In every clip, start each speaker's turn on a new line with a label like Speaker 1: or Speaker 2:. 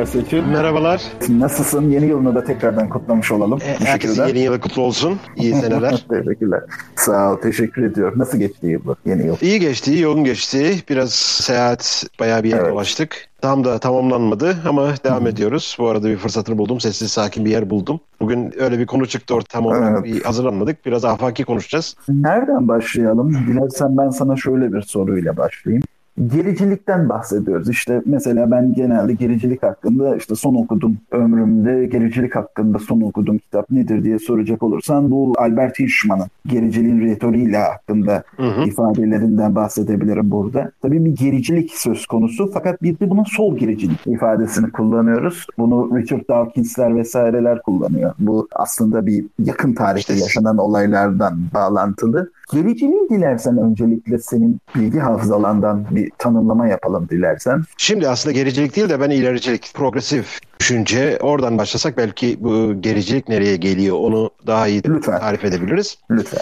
Speaker 1: Merhabalar Seçil.
Speaker 2: Merhabalar.
Speaker 1: Nasılsın? Yeni yılını da tekrardan kutlamış olalım.
Speaker 2: E, herkesin yeni yılı kutlu olsun. İyi seneler.
Speaker 1: Teşekkürler. Sağ ol. Teşekkür ediyorum. Nasıl geçti bu? Yeni yıl.
Speaker 2: İyi geçti. Yoğun geçti. Biraz seyahat bayağı bir yer evet. dolaştık. Tam da tamamlanmadı ama devam ediyoruz. Bu arada bir fırsatını buldum. Sessiz sakin bir yer buldum. Bugün öyle bir konu çıktı ortaya tam olarak evet. bir hazırlanmadık. Biraz afaki konuşacağız.
Speaker 1: Nereden başlayalım? Dilersen ben sana şöyle bir soruyla başlayayım gericilikten bahsediyoruz. İşte mesela ben genelde gericilik hakkında işte son okudum ömrümde gericilik hakkında son okuduğum kitap nedir diye soracak olursan bu Albert Hirschman'ın gericiliğin retoriğiyle hakkında hı hı. ifadelerinden bahsedebilirim burada. Tabii bir gericilik söz konusu fakat bir de buna sol gericilik ifadesini kullanıyoruz. Bunu Richard Dawkins'ler vesaireler kullanıyor. Bu aslında bir yakın tarihte yaşanan olaylardan bağlantılı. Gericiliği dilersen öncelikle senin bilgi hafızalandan bir tanımlama yapalım dilersen.
Speaker 2: Şimdi aslında gericilik değil de ben ilericilik, progresif düşünce oradan başlasak belki bu gericilik nereye geliyor onu daha iyi Lütfen. tarif edebiliriz.
Speaker 1: Lütfen.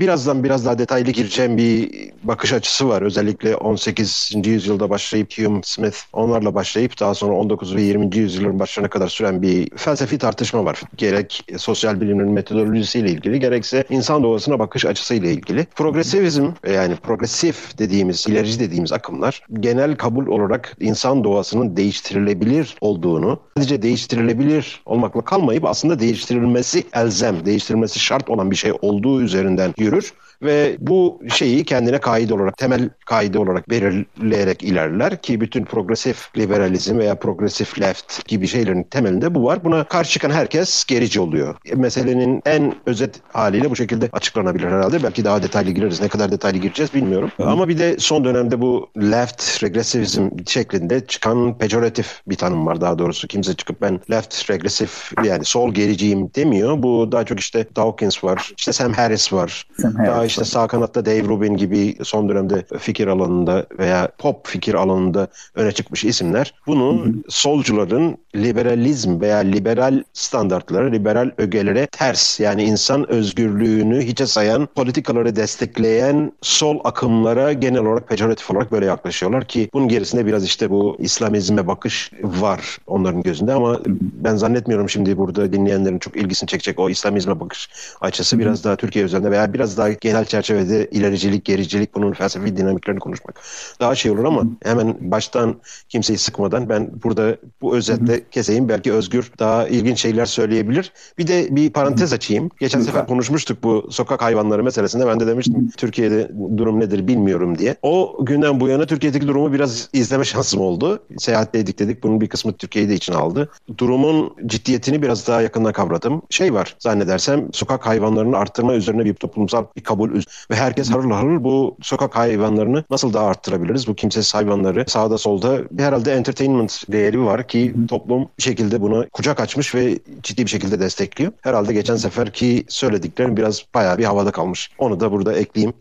Speaker 2: Birazdan biraz daha detaylı gireceğim bir bakış açısı var. Özellikle 18. yüzyılda başlayıp Hume Smith onlarla başlayıp daha sonra 19 ve 20. yüzyılların başlarına kadar süren bir felsefi tartışma var. Gerek sosyal bilimlerin metodolojisiyle ilgili gerekse insan doğasına bakış açısıyla ilgili. Progresivizm yani progresif dediğimiz, ilerici dediğimiz akımlar genel kabul olarak insan doğasının değiştirilebilir olduğunu sadece değiştirilebilir olmakla kalmayıp aslında değiştirilmesi elzem, değiştirilmesi şart olan bir şey olduğu üzerinden yürür ve bu şeyi kendine kaide olarak, temel kaide olarak belirleyerek ilerler ki bütün progresif liberalizm veya progresif left gibi şeylerin temelinde bu var. Buna karşı çıkan herkes gerici oluyor. Meselenin en özet haliyle bu şekilde açıklanabilir herhalde. Belki daha detaylı gireriz. Ne kadar detaylı gireceğiz bilmiyorum. Hı. Ama bir de son dönemde bu left regresivizm şeklinde çıkan pejoratif bir tanım var daha doğrusu. Kimse çıkıp ben left regresif yani sol gericiyim demiyor. Bu daha çok işte Dawkins var, işte Sam Harris var. Sam Harris. Daha işte sağ kanatta Dave Rubin gibi son dönemde fikir alanında veya pop fikir alanında öne çıkmış isimler. Bunu hı hı. solcuların liberalizm veya liberal standartlara, liberal ögelere ters yani insan özgürlüğünü hiçe sayan, politikaları destekleyen sol akımlara genel olarak pejoratif olarak böyle yaklaşıyorlar ki bunun gerisinde biraz işte bu İslamizme bakış var onların gözünde ama ben zannetmiyorum şimdi burada dinleyenlerin çok ilgisini çekecek o İslamizme bakış açısı. Biraz daha Türkiye üzerinde veya biraz daha genel çerçevede ilericilik, gericilik bunun felsefi dinamiklerini konuşmak daha şey olur ama hemen baştan kimseyi sıkmadan ben burada bu özetle keseyim. Belki Özgür daha ilginç şeyler söyleyebilir. Bir de bir parantez açayım. Geçen sefer konuşmuştuk bu sokak hayvanları meselesinde. Ben de demiştim Türkiye'de durum nedir bilmiyorum diye. O günden bu yana Türkiye'deki durumu biraz izleme şansım oldu. Seyahatteydik dedik. Bunun bir kısmı Türkiye'yi de için aldı. Durumun ciddiyetini biraz daha yakından kavradım. Şey var zannedersem sokak hayvanlarını arttırma üzerine bir toplumsal bir kabul ve herkes harıl harıl bu sokak hayvanlarını nasıl daha arttırabiliriz? Bu kimsesiz hayvanları sağda solda herhalde entertainment değeri var ki toplum bir şekilde buna kucak açmış ve ciddi bir şekilde destekliyor. Herhalde geçen seferki söylediklerim biraz bayağı bir havada kalmış. Onu da burada ekleyeyim.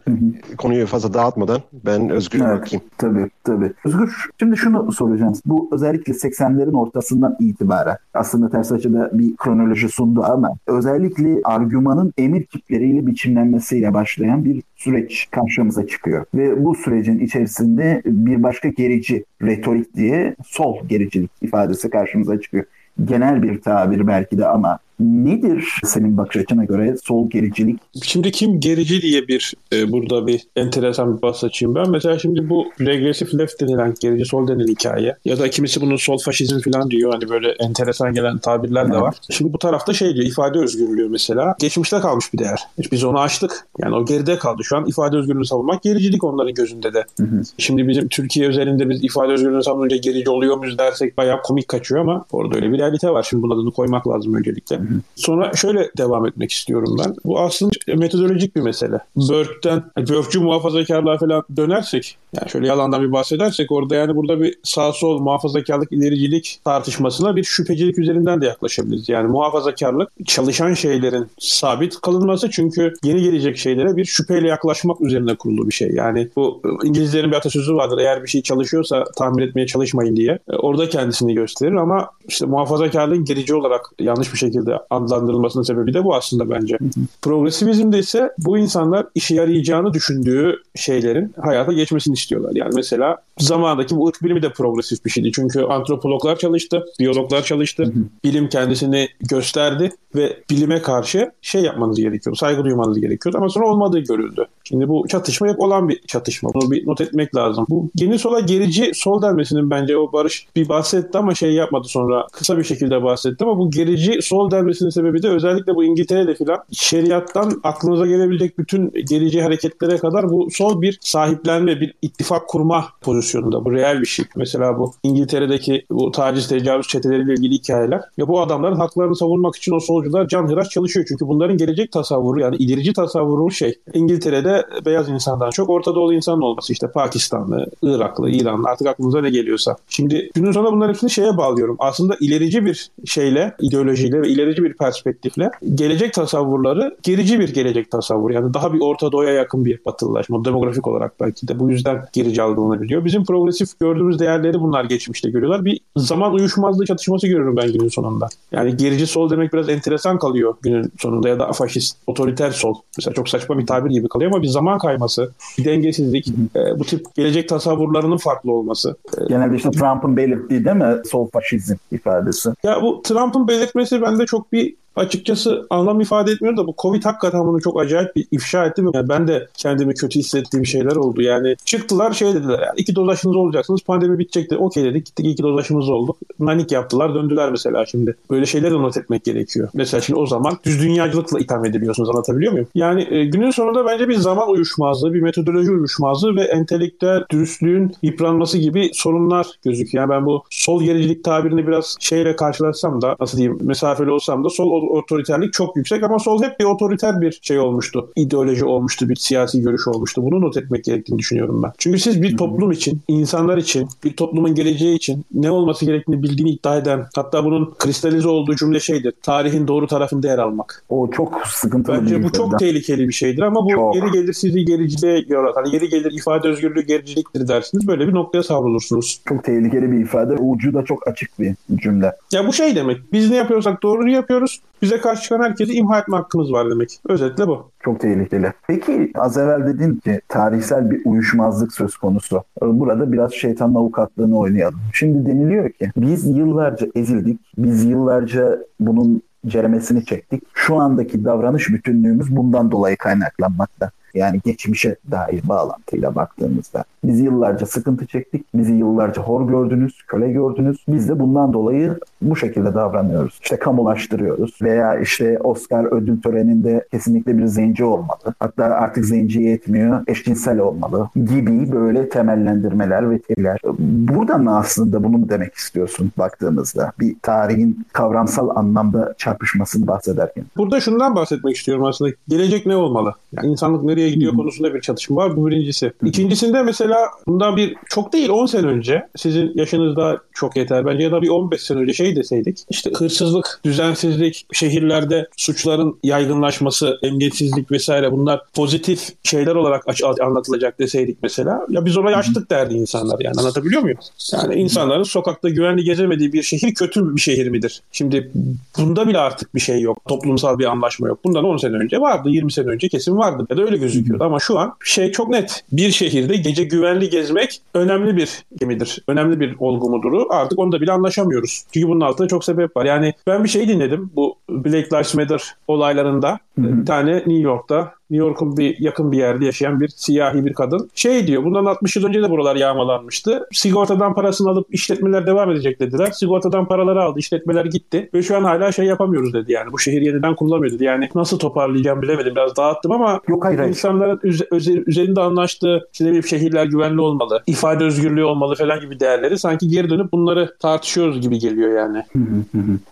Speaker 2: Konuyu fazla dağıtmadan ben Özgür'e evet, bakayım.
Speaker 1: Tabii tabii. Özgür şimdi şunu soracağım. Bu özellikle 80'lerin ortasından itibaren aslında ters açıda bir kronoloji sundu ama özellikle argümanın emir kipleriyle biçimlenmesiyle başlayan başlayan bir süreç karşımıza çıkıyor. Ve bu sürecin içerisinde bir başka gerici retorik diye sol gericilik ifadesi karşımıza çıkıyor. Genel bir tabir belki de ama Nedir senin bakış açına göre sol gericilik?
Speaker 3: Şimdi kim gerici diye bir e, burada bir enteresan bir bahs açayım ben. Mesela şimdi bu regresif left denilen gerici sol denilen hikaye ya da kimisi bunun sol faşizm falan diyor. Hani böyle enteresan gelen tabirler de var. Şimdi bu tarafta şey diyor ifade özgürlüğü mesela. Geçmişte kalmış bir değer. Biz onu açtık. Yani o geride kaldı. Şu an ifade özgürlüğünü savunmak gericilik onların gözünde de. Hı hı. Şimdi bizim Türkiye özelinde biz ifade özgürlüğünü savununca gerici oluyor muyuz dersek bayağı komik kaçıyor ama orada öyle bir realite var. Şimdi bunun adını koymak lazım öncelikle. Sonra şöyle devam etmek istiyorum ben. Bu aslında metodolojik bir mesele. Burke'den, Burke'cu muhafazakarlığa falan dönersek, yani şöyle yalandan bir bahsedersek orada yani burada bir sağ sol muhafazakarlık, ilericilik tartışmasına bir şüphecilik üzerinden de yaklaşabiliriz. Yani muhafazakarlık çalışan şeylerin sabit kalınması çünkü yeni gelecek şeylere bir şüpheyle yaklaşmak üzerine kurulu bir şey. Yani bu İngilizlerin bir atasözü vardır. Eğer bir şey çalışıyorsa tahmin etmeye çalışmayın diye. Orada kendisini gösterir ama işte muhafazakarlığın gerici olarak yanlış bir şekilde şekilde adlandırılmasının sebebi de bu aslında bence. Progresivizmde ise bu insanlar işe yarayacağını düşündüğü şeylerin hayata geçmesini istiyorlar. Yani mesela zamandaki bu ırk bilimi de progresif bir şeydi. Çünkü antropologlar çalıştı, biyologlar çalıştı. Bilim kendisini gösterdi ve bilime karşı şey yapmanız gerekiyor, saygı duymanız gerekiyor. Ama sonra olmadığı görüldü. Şimdi bu çatışma hep olan bir çatışma. Bunu bir not etmek lazım. Bu yeni sola gerici sol denmesinin bence o Barış bir bahsetti ama şey yapmadı sonra kısa bir şekilde bahsetti ama bu gerici sol denmesinin sebebi de özellikle bu İngiltere'de filan şeriattan aklınıza gelebilecek bütün gerici hareketlere kadar bu sol bir sahiplenme, bir ittifak kurma pozisyonunda. Bu real bir şey. Mesela bu İngiltere'deki bu taciz tecavüz çeteleriyle ilgili hikayeler. Ya bu adamların haklarını savunmak için o solcular canhıraş çalışıyor. Çünkü bunların gelecek tasavvuru yani ilerici tasavvuru şey. İngiltere'de beyaz insandan çok Orta Doğulu insan olması işte Pakistanlı, Iraklı, İranlı artık aklınıza ne geliyorsa. Şimdi günün sonunda bunların hepsini şeye bağlıyorum. Aslında ilerici bir şeyle, ideolojiyle ve ilerici bir perspektifle gelecek tasavvurları gerici bir gelecek tasavvuru. Yani daha bir Orta Doğu'ya yakın bir batılılaşma. Demografik olarak belki de bu yüzden gerici algılanabiliyor. Bizim progresif gördüğümüz değerleri bunlar geçmişte görüyorlar. Bir zaman uyuşmazlığı çatışması görüyorum ben günün sonunda. Yani gerici sol demek biraz enteresan kalıyor günün sonunda ya da faşist, otoriter sol. Mesela çok saçma bir tabir gibi kalıyor ama bir zaman kayması, bir dengesizlik, e, bu tip gelecek tasavvurlarının farklı olması.
Speaker 1: Genelde işte Trump'ın belirttiği değil mi sol faşizm ifadesi?
Speaker 3: Ya bu Trump'ın belirtmesi bende çok bir açıkçası anlam ifade etmiyor da bu Covid hakikaten bunu çok acayip bir ifşa etti. Yani ben de kendimi kötü hissettiğim şeyler oldu. Yani çıktılar şey dediler yani iki doz aşınız olacaksınız pandemi bitecekti. Okey dedik gittik iki doz aşımız oldu. Nanik yaptılar döndüler mesela şimdi. Böyle şeyleri not etmek gerekiyor. Mesela şimdi o zaman düz dünyacılıkla itham edebiliyorsunuz anlatabiliyor muyum? Yani e, günün sonunda bence bir zaman uyuşmazlığı, bir metodoloji uyuşmazlığı ve entelektüel dürüstlüğün yıpranması gibi sorunlar gözüküyor. Yani ben bu sol gericilik tabirini biraz şeyle karşılaşsam da nasıl diyeyim mesafeli olsam da sol otoriterlik çok yüksek ama sol hep bir otoriter bir şey olmuştu. İdeoloji olmuştu, bir siyasi görüş olmuştu. Bunu not etmek gerektiğini düşünüyorum ben. Çünkü siz bir toplum için, insanlar için, bir toplumun geleceği için ne olması gerektiğini bildiğini iddia eden, hatta bunun kristalize olduğu cümle şeydir. Tarihin doğru tarafında yer almak.
Speaker 1: O çok sıkıntılı
Speaker 3: Bence bir bu çok tehlikeli bir şeydir ama bu çok. yeri gelir sizi gericiliğe yaratan, yeri gelir ifade özgürlüğü gericiliktir dersiniz. Böyle bir noktaya savrulursunuz.
Speaker 1: Çok tehlikeli bir ifade. Ucu da çok açık bir cümle.
Speaker 3: Ya bu şey demek. Biz ne yapıyorsak doğru yapıyoruz. Bize karşı çıkan herkesi imha etme hakkımız var demek. Özetle bu.
Speaker 1: Çok tehlikeli. Peki az evvel dedin ki tarihsel bir uyuşmazlık söz konusu. Burada biraz şeytanın avukatlığını oynayalım. Şimdi deniliyor ki biz yıllarca ezildik. Biz yıllarca bunun ceremesini çektik. Şu andaki davranış bütünlüğümüz bundan dolayı kaynaklanmakta. Yani geçmişe dair bağlantıyla baktığımızda. Biz yıllarca sıkıntı çektik. Bizi yıllarca hor gördünüz, köle gördünüz. Biz de bundan dolayı bu şekilde davranıyoruz. İşte kamulaştırıyoruz veya işte Oscar ödül töreninde kesinlikle bir zenci olmalı. Hatta artık zenci yetmiyor, eşcinsel olmalı gibi böyle temellendirmeler ve teoriler. Buradan mı aslında bunu mu demek istiyorsun baktığımızda? Bir tarihin kavramsal anlamda çarpışmasını bahsederken.
Speaker 3: Burada şundan bahsetmek istiyorum aslında. Gelecek ne olmalı? Yani insanlık nereye gidiyor konusunda bir çatışma var. Bu birincisi. İkincisinde mesela bundan bir çok değil 10 sene önce sizin yaşınızda çok yeter bence ya da bir 15 sene önce şey deseydik işte hırsızlık, düzensizlik, şehirlerde suçların yaygınlaşması, emniyetsizlik vesaire bunlar pozitif şeyler olarak anlatılacak deseydik mesela ya biz orayı açtık derdi insanlar yani anlatabiliyor muyum? Yani insanların sokakta güvenli gezemediği bir şehir kötü bir şehir midir? Şimdi bunda bile artık bir şey yok. Toplumsal bir anlaşma yok. Bundan 10 sene önce vardı, 20 sene önce kesin vardı ya da öyle gözüküyordu ama şu an şey çok net. Bir şehirde gece güvenli gezmek önemli bir gemidir. Önemli bir olgu muduru. Artık onda bile anlaşamıyoruz. Çünkü bunun altında çok sebep var. Yani ben bir şey dinledim bu Black Lives Matter olaylarında. Hı-hı. Bir tane New York'ta New York'un bir yakın bir yerde yaşayan bir siyahi bir kadın. Şey diyor bundan 60 yıl önce de buralar yağmalanmıştı. Sigortadan parasını alıp işletmeler devam edecek dediler. Sigortadan paraları aldı işletmeler gitti. Ve şu an hala şey yapamıyoruz dedi yani. Bu şehir yeniden kurulamıyor dedi. Yani nasıl toparlayacağım bilemedim. Biraz dağıttım ama
Speaker 1: Yok, hayır,
Speaker 3: insanların üz- üzerinde anlaştığı işte bir şehirler güvenli olmalı, ifade özgürlüğü olmalı falan gibi değerleri sanki geri dönüp bunları tartışıyoruz gibi geliyor yani.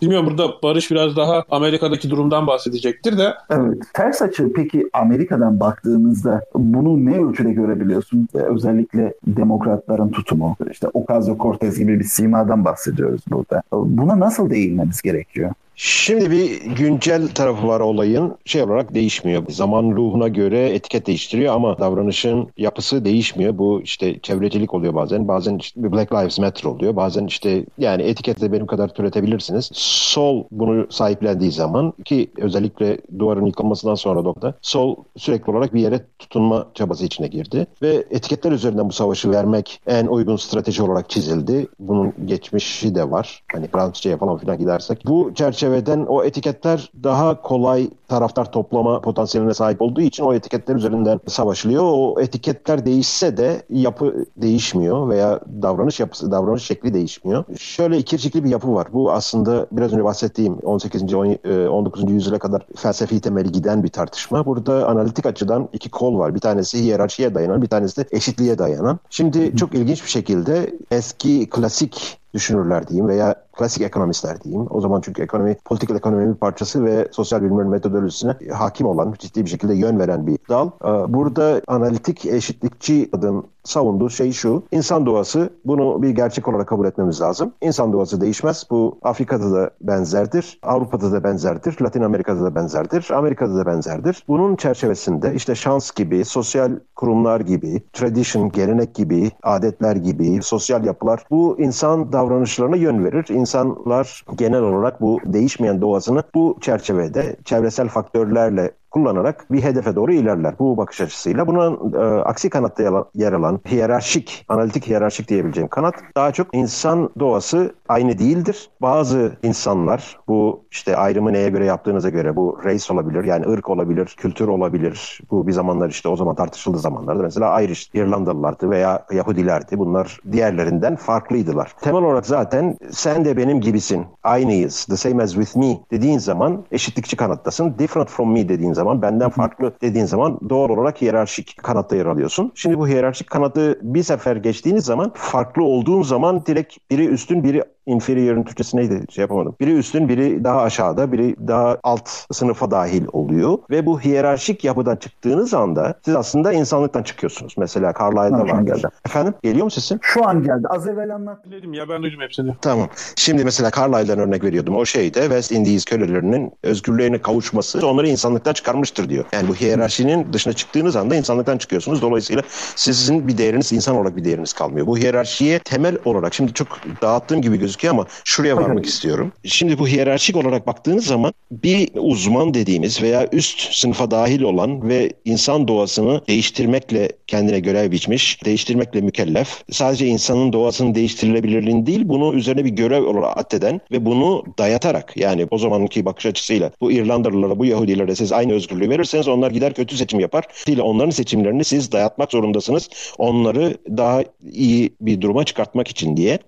Speaker 3: Bilmiyorum burada Barış biraz daha Amerika'daki durumdan bahsedecektir de.
Speaker 1: Evet. Ters açı peki Amerika'dan baktığımızda bunu ne ölçüde görebiliyorsun? Özellikle demokratların tutumu. İşte Ocasio-Cortez gibi bir simadan bahsediyoruz burada. Buna nasıl değinmemiz gerekiyor?
Speaker 2: Şimdi bir güncel tarafı var olayın. Şey olarak değişmiyor. Zaman ruhuna göre etiket değiştiriyor ama davranışın yapısı değişmiyor. Bu işte çevrecilik oluyor bazen. Bazen işte Black Lives Matter oluyor. Bazen işte yani etikette benim kadar türetebilirsiniz. Sol bunu sahiplendiği zaman ki özellikle duvarın yıkılmasından sonra da sol sürekli olarak bir yere tutunma çabası içine girdi. Ve etiketler üzerinden bu savaşı vermek en uygun strateji olarak çizildi. Bunun geçmişi de var. Hani Fransızca'ya falan filan gidersek. Bu çerçeveden o etiketler daha kolay taraftar toplama potansiyeline sahip olduğu için o etiketler üzerinden savaşılıyor. O etiketler değişse de yapı değişmiyor veya davranış yapısı, davranış şekli değişmiyor. Şöyle ikircikli bir yapı var. Bu aslında biraz önce bahsettiğim 18. 19. E, yüzyıla kadar felsefi temeli giden bir tartışma. Burada analitik açıdan iki kol var. Bir tanesi hiyerarşiye dayanan, bir tanesi de eşitliğe dayanan. Şimdi çok ilginç bir şekilde eski klasik düşünürler diyeyim veya klasik ekonomistler diyeyim. O zaman çünkü ekonomi, politik ekonomi bir parçası ve sosyal bilimlerin metodolojisine hakim olan, ciddi bir şekilde yön veren bir dal. Ee, burada analitik eşitlikçi adın savunduğu şey şu. İnsan doğası bunu bir gerçek olarak kabul etmemiz lazım. İnsan doğası değişmez. Bu Afrika'da da benzerdir. Avrupa'da da benzerdir. Latin Amerika'da da benzerdir. Amerika'da da benzerdir. Bunun çerçevesinde işte şans gibi, sosyal kurumlar gibi, tradition, gelenek gibi, adetler gibi, sosyal yapılar bu insan davranışlarına yön verir. İnsanlar genel olarak bu değişmeyen doğasını bu çerçevede çevresel faktörlerle kullanarak bir hedefe doğru ilerler bu bakış açısıyla. Bunun e, aksi kanatta yer alan hiyerarşik, analitik hiyerarşik diyebileceğim kanat daha çok insan doğası aynı değildir. Bazı insanlar bu işte ayrımı neye göre yaptığınıza göre bu race olabilir yani ırk olabilir, kültür olabilir. Bu bir zamanlar işte o zaman tartışıldığı zamanlarda mesela Irish, İrlandalılardı veya Yahudilerdi. Bunlar diğerlerinden farklıydılar. Temel olarak zaten sen de benim gibisin, aynıyız, the same as with me dediğin zaman eşitlikçi kanattasın. Different from me dediğin zaman zaman, benden farklı dediğin zaman doğal olarak hiyerarşik kanatta yer alıyorsun. Şimdi bu hiyerarşik kanadı bir sefer geçtiğiniz zaman farklı olduğun zaman direkt biri üstün biri inferior'ın Türkçesi neydi şey yapamadım. Biri üstün biri daha aşağıda biri daha alt sınıfa dahil oluyor. Ve bu hiyerarşik yapıdan çıktığınız anda siz aslında insanlıktan çıkıyorsunuz. Mesela Carlyle'da var geldi. Efendim geliyor mu sesim?
Speaker 1: Şu an geldi. Az evvel anlat.
Speaker 3: Dedim ya ben duydum hepsini.
Speaker 2: Tamam. Şimdi mesela Carlyle'dan örnek veriyordum. O şeyde West Indies kölelerinin özgürlüğüne kavuşması onları insanlıktan çıkarmıştır diyor. Yani bu hiyerarşinin dışına çıktığınız anda insanlıktan çıkıyorsunuz. Dolayısıyla sizin bir değeriniz insan olarak bir değeriniz kalmıyor. Bu hiyerarşiye temel olarak şimdi çok dağıttığım gibi gözüküyor gözüküyor ama şuraya varmak istiyorum. Şimdi bu hiyerarşik olarak baktığınız zaman bir uzman dediğimiz veya üst sınıfa dahil olan ve insan doğasını değiştirmekle kendine görev biçmiş, değiştirmekle mükellef. Sadece insanın doğasının değiştirilebilirliğini değil, bunu üzerine bir görev olarak addeden ve bunu dayatarak yani o zamanki bakış açısıyla bu İrlandalılara, bu Yahudilere siz aynı özgürlüğü verirseniz onlar gider kötü seçim yapar. Onların seçimlerini siz dayatmak zorundasınız. Onları daha iyi bir duruma çıkartmak için diye.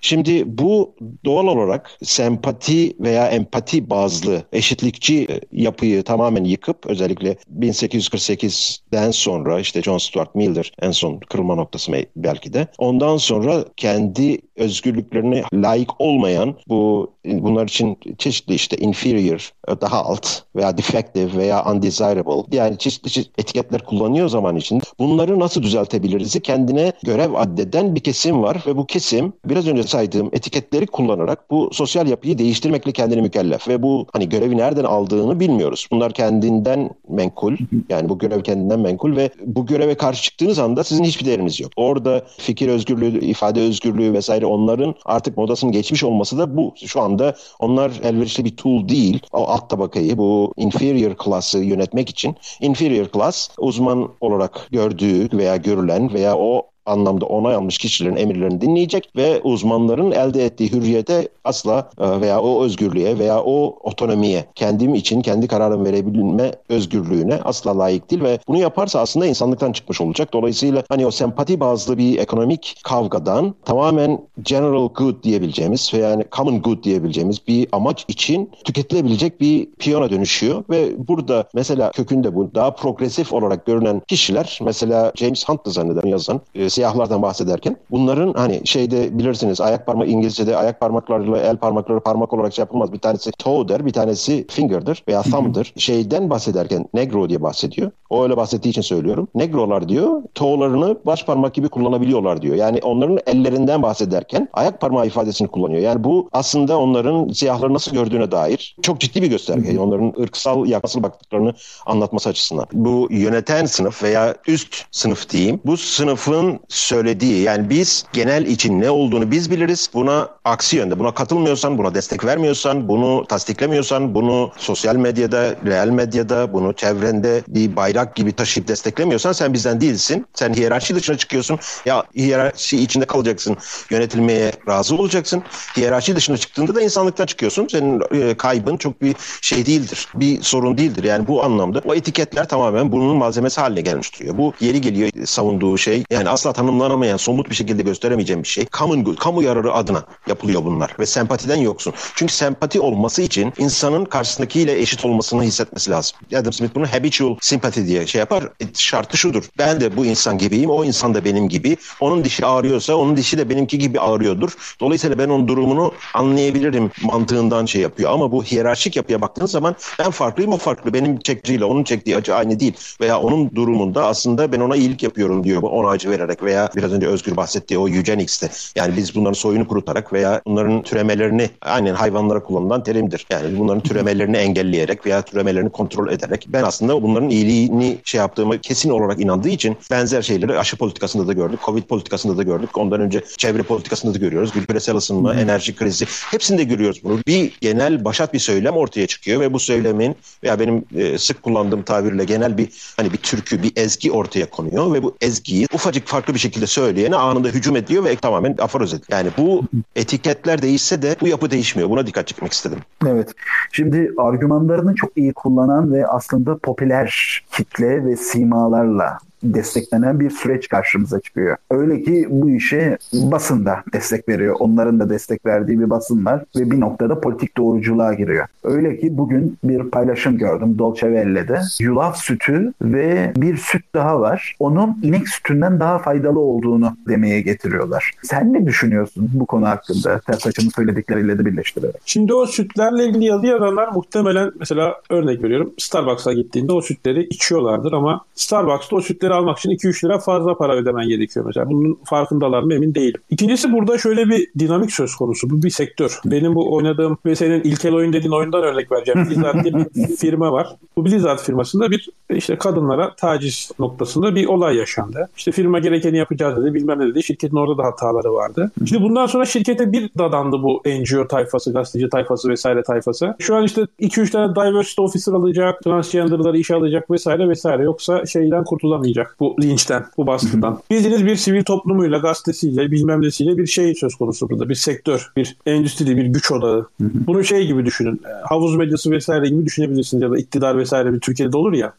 Speaker 2: Şimdi bu doğal olarak sempati veya empati bazlı eşitlikçi e, yapıyı tamamen yıkıp özellikle 1848'den sonra işte John Stuart Mill'dir en son kırılma noktası belki de. Ondan sonra kendi özgürlüklerine layık olmayan bu bunlar için çeşitli işte inferior, daha alt veya defective veya undesirable yani çeşitli, çeşitli etiketler kullanıyor zaman için. Bunları nasıl düzeltebiliriz? Kendine görev addeden bir kesim var ve bu kesim biraz önce saydığım etiketleri kullanarak bu sosyal yapıyı değiştirmekle kendini mükellef ve bu hani görevi nereden aldığını bilmiyoruz. Bunlar kendinden menkul yani bu görev kendinden menkul ve bu göreve karşı çıktığınız anda sizin hiçbir değeriniz yok. Orada fikir özgürlüğü, ifade özgürlüğü vesaire onların artık modasının geçmiş olması da bu. Şu anda onlar elverişli bir tool değil. O alt tabakayı bu inferior class'ı yönetmek için inferior class uzman olarak gördüğü veya görülen veya o anlamda onay almış kişilerin emirlerini dinleyecek ve uzmanların elde ettiği hürriyete asla e, veya o özgürlüğe veya o otonomiye kendim için kendi kararımı verebilme özgürlüğüne asla layık değil ve bunu yaparsa aslında insanlıktan çıkmış olacak. Dolayısıyla hani o sempati bazlı bir ekonomik kavgadan tamamen general good diyebileceğimiz veya yani common good diyebileceğimiz bir amaç için tüketilebilecek bir piyona dönüşüyor ve burada mesela kökünde bu daha progresif olarak görünen kişiler mesela James Hunt'lı zannederim yazan e, siyahlardan bahsederken bunların hani şeyde bilirsiniz ayak parmağı İngilizce'de ayak parmaklarıyla el parmakları parmak olarak şey yapılmaz. Bir tanesi toe der, bir tanesi finger'dır veya thumb'dır. Şeyden bahsederken negro diye bahsediyor. O öyle bahsettiği için söylüyorum. Negrolar diyor toe'larını baş parmak gibi kullanabiliyorlar diyor. Yani onların ellerinden bahsederken ayak parmağı ifadesini kullanıyor. Yani bu aslında onların siyahları nasıl gördüğüne dair çok ciddi bir gösterge. Onların ırksal yakasıl baktıklarını anlatması açısından. Bu yöneten sınıf veya üst sınıf diyeyim. Bu sınıfın söylediği yani biz genel için ne olduğunu biz biliriz. Buna aksi yönde buna katılmıyorsan, buna destek vermiyorsan, bunu tasdiklemiyorsan, bunu sosyal medyada, real medyada, bunu çevrende bir bayrak gibi taşıyıp desteklemiyorsan sen bizden değilsin. Sen hiyerarşi dışına çıkıyorsun. Ya hiyerarşi içinde kalacaksın. Yönetilmeye razı olacaksın. Hiyerarşi dışına çıktığında da insanlıktan çıkıyorsun. Senin e, kaybın çok bir şey değildir. Bir sorun değildir. Yani bu anlamda o etiketler tamamen bunun malzemesi haline gelmiş duruyor. Bu yeri geliyor savunduğu şey yani asla tanımlanamayan somut bir şekilde gösteremeyeceğim bir şey. Kamu, kamu yararı adına yapılıyor bunlar ve sempatiden yoksun. Çünkü sempati olması için insanın karşısındakiyle eşit olmasını hissetmesi lazım. Adam Smith bunu habitual sympathy diye şey yapar. E, şartı şudur. Ben de bu insan gibiyim. O insan da benim gibi. Onun dişi ağrıyorsa onun dişi de benimki gibi ağrıyordur. Dolayısıyla ben onun durumunu anlayabilirim mantığından şey yapıyor. Ama bu hiyerarşik yapıya baktığınız zaman ben farklıyım o farklı. Benim çekiciyle onun çektiği acı aynı değil. Veya onun durumunda aslında ben ona iyilik yapıyorum diyor. Ona acı vererek veya biraz önce Özgür bahsettiği o eugenics'te. Yani biz bunların soyunu kurutarak veya bunların türemelerini aynen hayvanlara kullanılan terimdir. Yani bunların türemelerini engelleyerek veya türemelerini kontrol ederek ben aslında bunların iyiliğini şey yaptığımı kesin olarak inandığı için benzer şeyleri aşı politikasında da gördük, Covid politikasında da gördük. Ondan önce çevre politikasında da görüyoruz. Bir küresel ısınma, hmm. enerji krizi hepsinde görüyoruz bunu. Bir genel başat bir söylem ortaya çıkıyor ve bu söylemin veya benim e, sık kullandığım tabirle genel bir hani bir türkü, bir ezgi ortaya konuyor ve bu ezgiyi ufacık farklı bir şekilde söyleyene anında hücum ediyor ve tamamen aforoz ediyor. Yani bu etiketler değişse de bu yapı değişmiyor. Buna dikkat çekmek istedim.
Speaker 1: Evet. Şimdi argümanlarını çok iyi kullanan ve aslında popüler kitle ve simalarla desteklenen bir süreç karşımıza çıkıyor. Öyle ki bu işe basın da destek veriyor. Onların da destek verdiği bir basın var ve bir noktada politik doğruculuğa giriyor. Öyle ki bugün bir paylaşım gördüm Dolce Velle'de. Yulaf sütü ve bir süt daha var. Onun inek sütünden daha faydalı olduğunu demeye getiriyorlar. Sen ne düşünüyorsun bu konu hakkında? Tersaç'ın söyledikleriyle de birleştirerek.
Speaker 3: Şimdi o sütlerle ilgili yazı yazanlar muhtemelen mesela örnek veriyorum Starbucks'a gittiğinde o sütleri içiyorlardır ama Starbucks'ta o sütleri almak için 2-3 lira fazla para ödemen gerekiyor mesela. Bunun farkındalar mı emin değilim. İkincisi burada şöyle bir dinamik söz konusu. Bu bir sektör. Benim bu oynadığım ve senin ilkel oyun dediğin oyundan örnek vereceğim. Blizzard diye bir firma var. Bu Blizzard firmasında bir işte kadınlara taciz noktasında bir olay yaşandı. İşte firma gerekeni yapacağız dedi. Bilmem ne dedi. Şirketin orada da hataları vardı. Şimdi bundan sonra şirkete bir dadandı bu NGO tayfası, gazeteci tayfası vesaire tayfası. Şu an işte 2-3 tane diversity officer alacak, transgenderları işe alacak vesaire vesaire. Yoksa şeyden kurtulamayacak bu linçten, bu baskıdan. Bildiğiniz bir sivil toplumuyla, gazetesiyle, bilmem nesiyle bir şey söz konusu burada. Bir sektör, bir endüstri, bir güç odağı. Bunu şey gibi düşünün. E, havuz medyası vesaire gibi düşünebilirsiniz ya da iktidar vesaire bir Türkiye'de olur ya.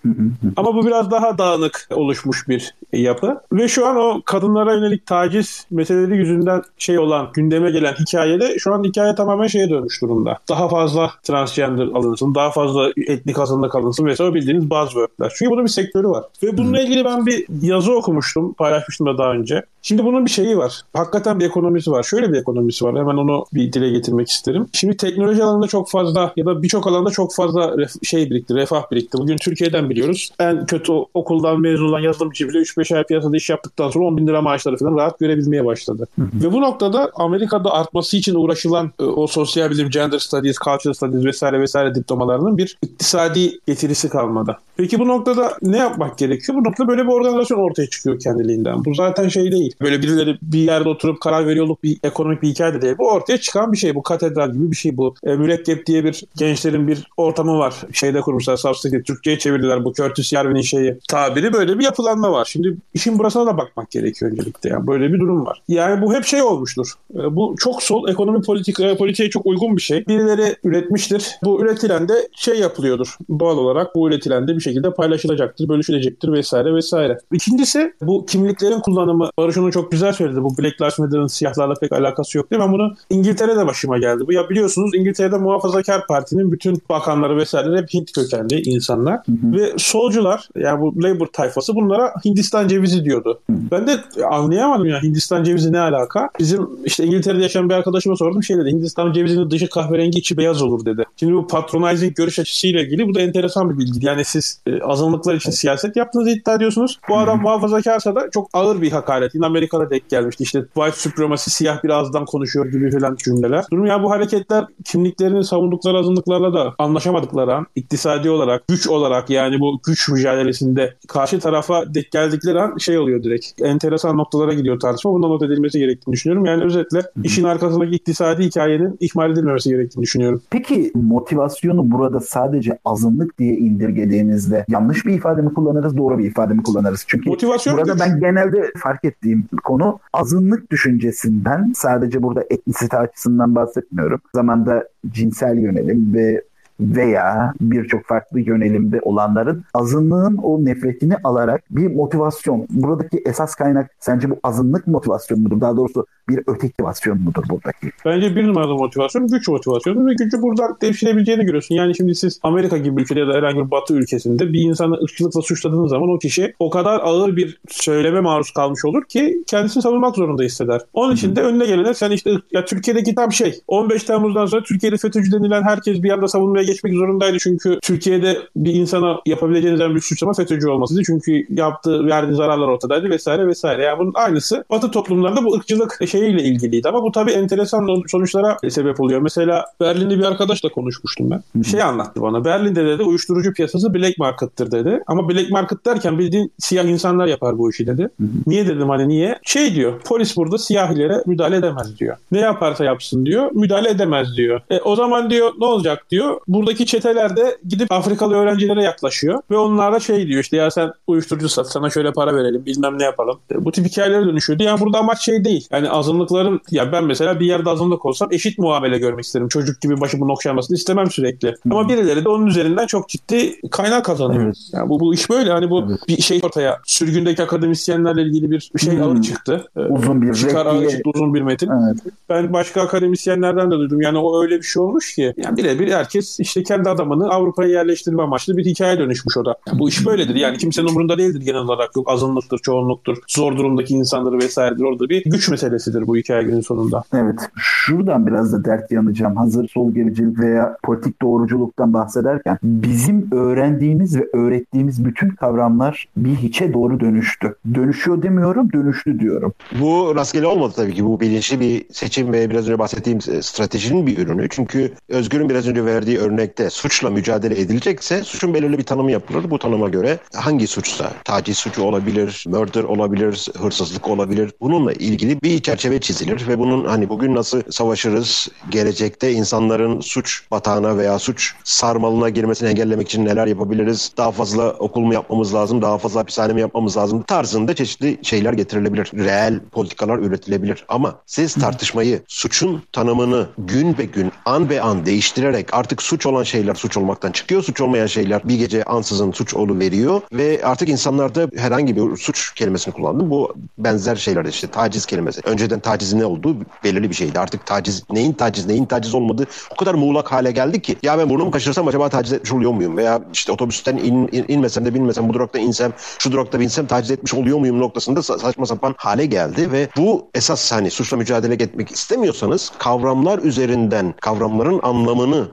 Speaker 3: Ama bu biraz daha dağınık oluşmuş bir yapı. Ve şu an o kadınlara yönelik taciz meseleleri yüzünden şey olan, gündeme gelen hikayede şu an hikaye tamamen şeye dönmüş durumda. Daha fazla transgender alınsın, daha fazla etnik azınlık alınsın vesaire bildiğiniz buzzwordler. Çünkü bunun bir sektörü var. Ve bununla ilgili ben bir yazı okumuştum, paylaşmıştım da daha önce. Şimdi bunun bir şeyi var. Hakikaten bir ekonomisi var. Şöyle bir ekonomisi var. Hemen onu bir dile getirmek isterim. Şimdi teknoloji alanında çok fazla ya da birçok alanda çok fazla ref- şey birikti, refah birikti. Bugün Türkiye'den biliyoruz. En kötü okuldan mezun olan yazılımcı bile 3-5 ay piyasada iş yaptıktan sonra 10 bin lira maaşları falan rahat görebilmeye başladı. Ve bu noktada Amerika'da artması için uğraşılan e, o sosyal bilim, gender studies, cultural studies vesaire vesaire diplomalarının bir iktisadi getirisi kalmadı. Peki bu noktada ne yapmak gerekiyor? Bu noktada böyle bir organizasyon ortaya çıkıyor kendiliğinden. Bu zaten şey değil. Böyle birileri bir yerde oturup karar veriyorluk bir ekonomik bir hikaye de değil. Bu ortaya çıkan bir şey. Bu katedral gibi bir şey bu. E, mürekkep diye bir gençlerin bir ortamı var. Şeyde kurmuşlar. Substack'te Türkçe'ye çevirdiler. Bu Curtis Yarvin'in şeyi. Tabiri böyle bir yapılanma var. Şimdi işin burasına da bakmak gerekiyor öncelikle. Yani böyle bir durum var. Yani bu hep şey olmuştur. E, bu çok sol ekonomi politika, politiğe çok uygun bir şey. Birileri üretmiştir. Bu üretilen de şey yapılıyordur. Doğal olarak bu üretilen de bir şekilde paylaşılacaktır, bölüşülecektir vesaire vesaire vesaire. İkincisi bu kimliklerin kullanımı. Barış onu çok güzel söyledi. Bu Black Lives Matter'ın siyahlarla pek alakası yok değil mi? Ben bunu İngiltere'de başıma geldi. Bu ya biliyorsunuz İngiltere'de Muhafazakar Parti'nin bütün bakanları vesaire hep Hint kökenli insanlar. Hı hı. Ve solcular yani bu Labour tayfası bunlara Hindistan cevizi diyordu. Hı. Ben de anlayamadım ya Hindistan cevizi ne alaka? Bizim işte İngiltere'de yaşayan bir arkadaşıma sordum şey dedi. Hindistan cevizinin dışı kahverengi içi beyaz olur dedi. Şimdi bu patronizing görüş açısıyla ilgili bu da enteresan bir bilgi. Yani siz e, azınlıklar için siyaset yaptığınızı iddia ediyorsunuz. Bu adam muhafazakarsa da çok ağır bir hakaret. Yine Amerika'da denk gelmişti. İşte white supremacy siyah bir ağızdan konuşuyor gibi falan cümleler. Durum ya bu hareketler kimliklerini savundukları azınlıklarla da anlaşamadıkları an iktisadi olarak, güç olarak yani bu güç mücadelesinde karşı tarafa denk geldikleri an şey oluyor direkt. Enteresan noktalara gidiyor tartışma. Bundan not edilmesi gerektiğini düşünüyorum. Yani özetle işin arkasındaki iktisadi hikayenin ihmal edilmemesi gerektiğini düşünüyorum.
Speaker 1: Peki motivasyonu burada sadece azınlık diye indirgediğimizde yanlış bir ifade mi kullanırız, doğru bir ifade mi kullanırız? Çünkü Motivasyon burada ben genelde fark ettiğim konu azınlık düşüncesinden sadece burada etnisite açısından bahsetmiyorum. Zamanda cinsel yönelim ve veya birçok farklı yönelimde olanların azınlığın o nefretini alarak bir motivasyon. Buradaki esas kaynak sence bu azınlık motivasyon mudur? Daha doğrusu bir öteki motivasyon mudur buradaki?
Speaker 3: Bence bir numaralı motivasyon güç motivasyonu ve gücü buradan devşirebileceğini görüyorsun. Yani şimdi siz Amerika gibi ülkede ya da herhangi bir batı ülkesinde bir insanı ırkçılıkla suçladığınız zaman o kişi o kadar ağır bir söyleme maruz kalmış olur ki kendisini savunmak zorunda hisseder. Onun için de önüne gelene sen işte ya Türkiye'deki tam şey 15 Temmuz'dan sonra Türkiye'de FETÖ'cü denilen herkes bir anda savunmaya geçmek zorundaydı. Çünkü Türkiye'de bir insana yapabileceğiniz en büyük suçlama FETÖ'cü olmasıydı. Çünkü yaptığı, verdiği zararlar ortadaydı vesaire vesaire. Yani bunun aynısı Batı toplumlarında bu ırkçılık şeyiyle ilgiliydi. Ama bu tabii enteresan sonuçlara sebep oluyor. Mesela Berlin'de bir arkadaşla konuşmuştum ben. Şey anlattı bana. Berlin'de dedi uyuşturucu piyasası black market'tır dedi. Ama black market derken bildiğin siyah insanlar yapar bu işi dedi. Niye dedim hani niye? Şey diyor. Polis burada siyahilere müdahale edemez diyor. Ne yaparsa yapsın diyor. Müdahale edemez diyor. E, o zaman diyor ne olacak diyor. Buradaki çeteler de gidip Afrikalı öğrencilere yaklaşıyor ve onlara şey diyor işte ya sen uyuşturucu sat sana şöyle para verelim bilmem ne yapalım. E, bu tip hikayelere dönüşüyordu. Yani burada amaç şey değil. Yani azınlıkların ya ben mesela bir yerde azınlık olsam eşit muamele görmek isterim. Çocuk gibi başımın okşanmasını istemem sürekli. Ama birileri de onun üzerinden çok ciddi kaynak kazanıyor. Evet. Yani bu, bu iş böyle. Hani bu evet. bir şey ortaya sürgündeki akademisyenlerle ilgili bir şey hmm. alı çıktı.
Speaker 1: E, uzun bir
Speaker 3: çıkar çıktı uzun bir metin. Evet. Ben başka akademisyenlerden de duydum. Yani o öyle bir şey olmuş ki. Yani birebir herkes işte kendi adamını Avrupa'ya yerleştirme amaçlı bir hikaye dönüşmüş o da. Bu iş böyledir. Yani kimsenin umurunda değildir genel olarak. Yok azınlıktır, çoğunluktur, zor durumdaki insanları vesairedir. Orada bir güç meselesidir bu hikaye günün sonunda.
Speaker 1: Evet. Şuradan biraz da dert yanacağım. Hazır sol gericilik veya politik doğruculuktan bahsederken bizim öğrendiğimiz ve öğrettiğimiz bütün kavramlar bir hiçe doğru dönüştü. Dönüşüyor demiyorum, dönüştü diyorum.
Speaker 2: Bu rastgele olmadı tabii ki. Bu bilinçli bir seçim ve biraz önce bahsettiğim stratejinin bir ürünü. Çünkü Özgür'ün biraz önce verdiği örnekte suçla mücadele edilecekse suçun belirli bir tanımı yapılır. Bu tanıma göre hangi suçsa taciz suçu olabilir, murder olabilir, hırsızlık olabilir. Bununla ilgili bir çerçeve çizilir ve bunun hani bugün nasıl savaşırız, gelecekte insanların suç batağına veya suç sarmalına girmesini engellemek için neler yapabiliriz? Daha fazla okul mu yapmamız lazım, daha fazla hapishane mi yapmamız lazım tarzında çeşitli şeyler getirilebilir. Reel politikalar üretilebilir. Ama siz tartışmayı, suçun tanımını gün be gün, an be an değiştirerek artık suç olan şeyler suç olmaktan çıkıyor. Suç olmayan şeyler bir gece ansızın suç olu veriyor ve artık insanlarda herhangi bir suç kelimesini kullandım. Bu benzer şeyler işte taciz kelimesi. Önceden tacizin ne olduğu belirli bir şeydi. Artık taciz neyin taciz neyin taciz olmadığı o kadar muğlak hale geldi ki ya ben burnumu kaşırsam acaba taciz etmiş oluyor muyum? Veya işte otobüsten in, in, inmesem de binmesem bu durakta insem şu durakta binsem taciz etmiş oluyor muyum noktasında saçma sapan hale geldi ve bu esas hani suçla mücadele etmek istemiyorsanız kavramlar üzerinden kavramların anlamını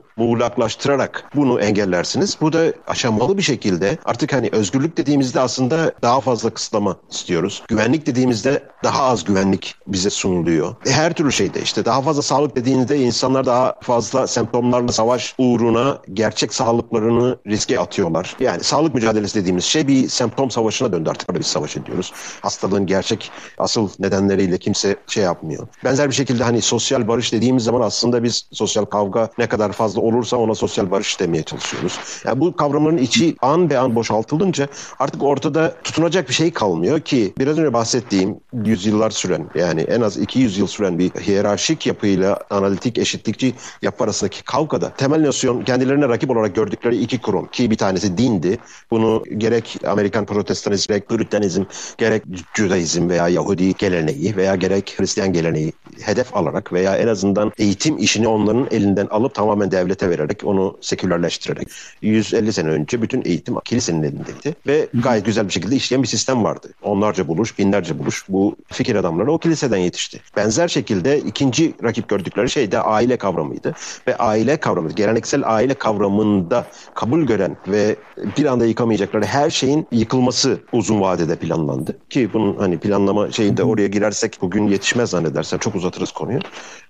Speaker 2: muğlaklaştırarak bunu engellersiniz. Bu da aşamalı bir şekilde artık hani özgürlük dediğimizde aslında daha fazla kısıtlama istiyoruz. Güvenlik dediğimizde daha az güvenlik bize sunuluyor. E her türlü şeyde işte daha fazla sağlık dediğinizde insanlar daha fazla semptomlarla savaş uğruna gerçek sağlıklarını riske atıyorlar. Yani sağlık mücadelesi dediğimiz şey bir semptom savaşına döndü artık. Böyle bir savaş ediyoruz. Hastalığın gerçek asıl nedenleriyle kimse şey yapmıyor. Benzer bir şekilde hani sosyal barış dediğimiz zaman aslında biz sosyal kavga ne kadar fazla olursa ona sosyal barış demeye çalışıyoruz. Yani bu kavramların içi an be an boşaltılınca artık ortada tutunacak bir şey kalmıyor ki biraz önce bahsettiğim yüzyıllar süren yani en az 200 yıl süren bir hiyerarşik yapıyla analitik eşitlikçi yapı arasındaki kavgada temel nosyon kendilerine rakip olarak gördükleri iki kurum ki bir tanesi dindi. Bunu gerek Amerikan protestanizm, gerek Püritanizm, gerek Judaizm veya Yahudi geleneği veya gerek Hristiyan geleneği hedef alarak veya en azından eğitim işini onların elinden alıp tamamen devlete vererek onu sekülerleştirerek 150 sene önce bütün eğitim kilisenin elindeydi ve gayet güzel bir şekilde işleyen bir sistem vardı. Onlarca buluş, binlerce buluş bu fikir adamları o kiliseden yetişti. Benzer şekilde ikinci rakip gördükleri şey de aile kavramıydı ve aile kavramı, geleneksel aile kavramında kabul gören ve bir anda yıkamayacakları her şeyin yıkılması uzun vadede planlandı. Ki bunun hani planlama şeyinde oraya girersek bugün yetişmez zannedersem çok uzatırız konuyu.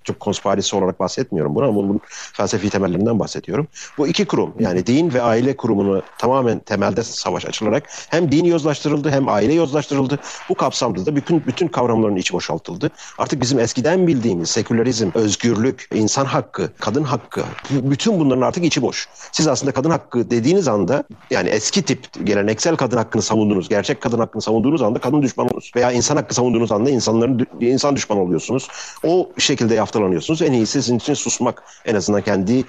Speaker 2: Çok konspirasi olarak bahsetmiyorum bunu ama bunun felsefi temellerinden bahsediyorum. Bu iki kurum yani din ve aile kurumunu tamamen temelde savaş açılarak hem din yozlaştırıldı hem aile yozlaştırıldı. Bu kapsamda da bütün bütün kavramların içi boşaltıldı. Artık bizim eskiden bildiğimiz sekülerizm, özgürlük, insan hakkı, kadın hakkı bütün bunların artık içi boş. Siz aslında kadın hakkı dediğiniz anda yani eski tip geleneksel kadın hakkını savundunuz, gerçek kadın hakkını savunduğunuz anda kadın düşmanı olursunuz. Veya insan hakkı savunduğunuz anda insanların insan düşmanı oluyorsunuz. O şekilde yaftalanıyorsunuz. En iyisi sizin için susmak. En azından kendi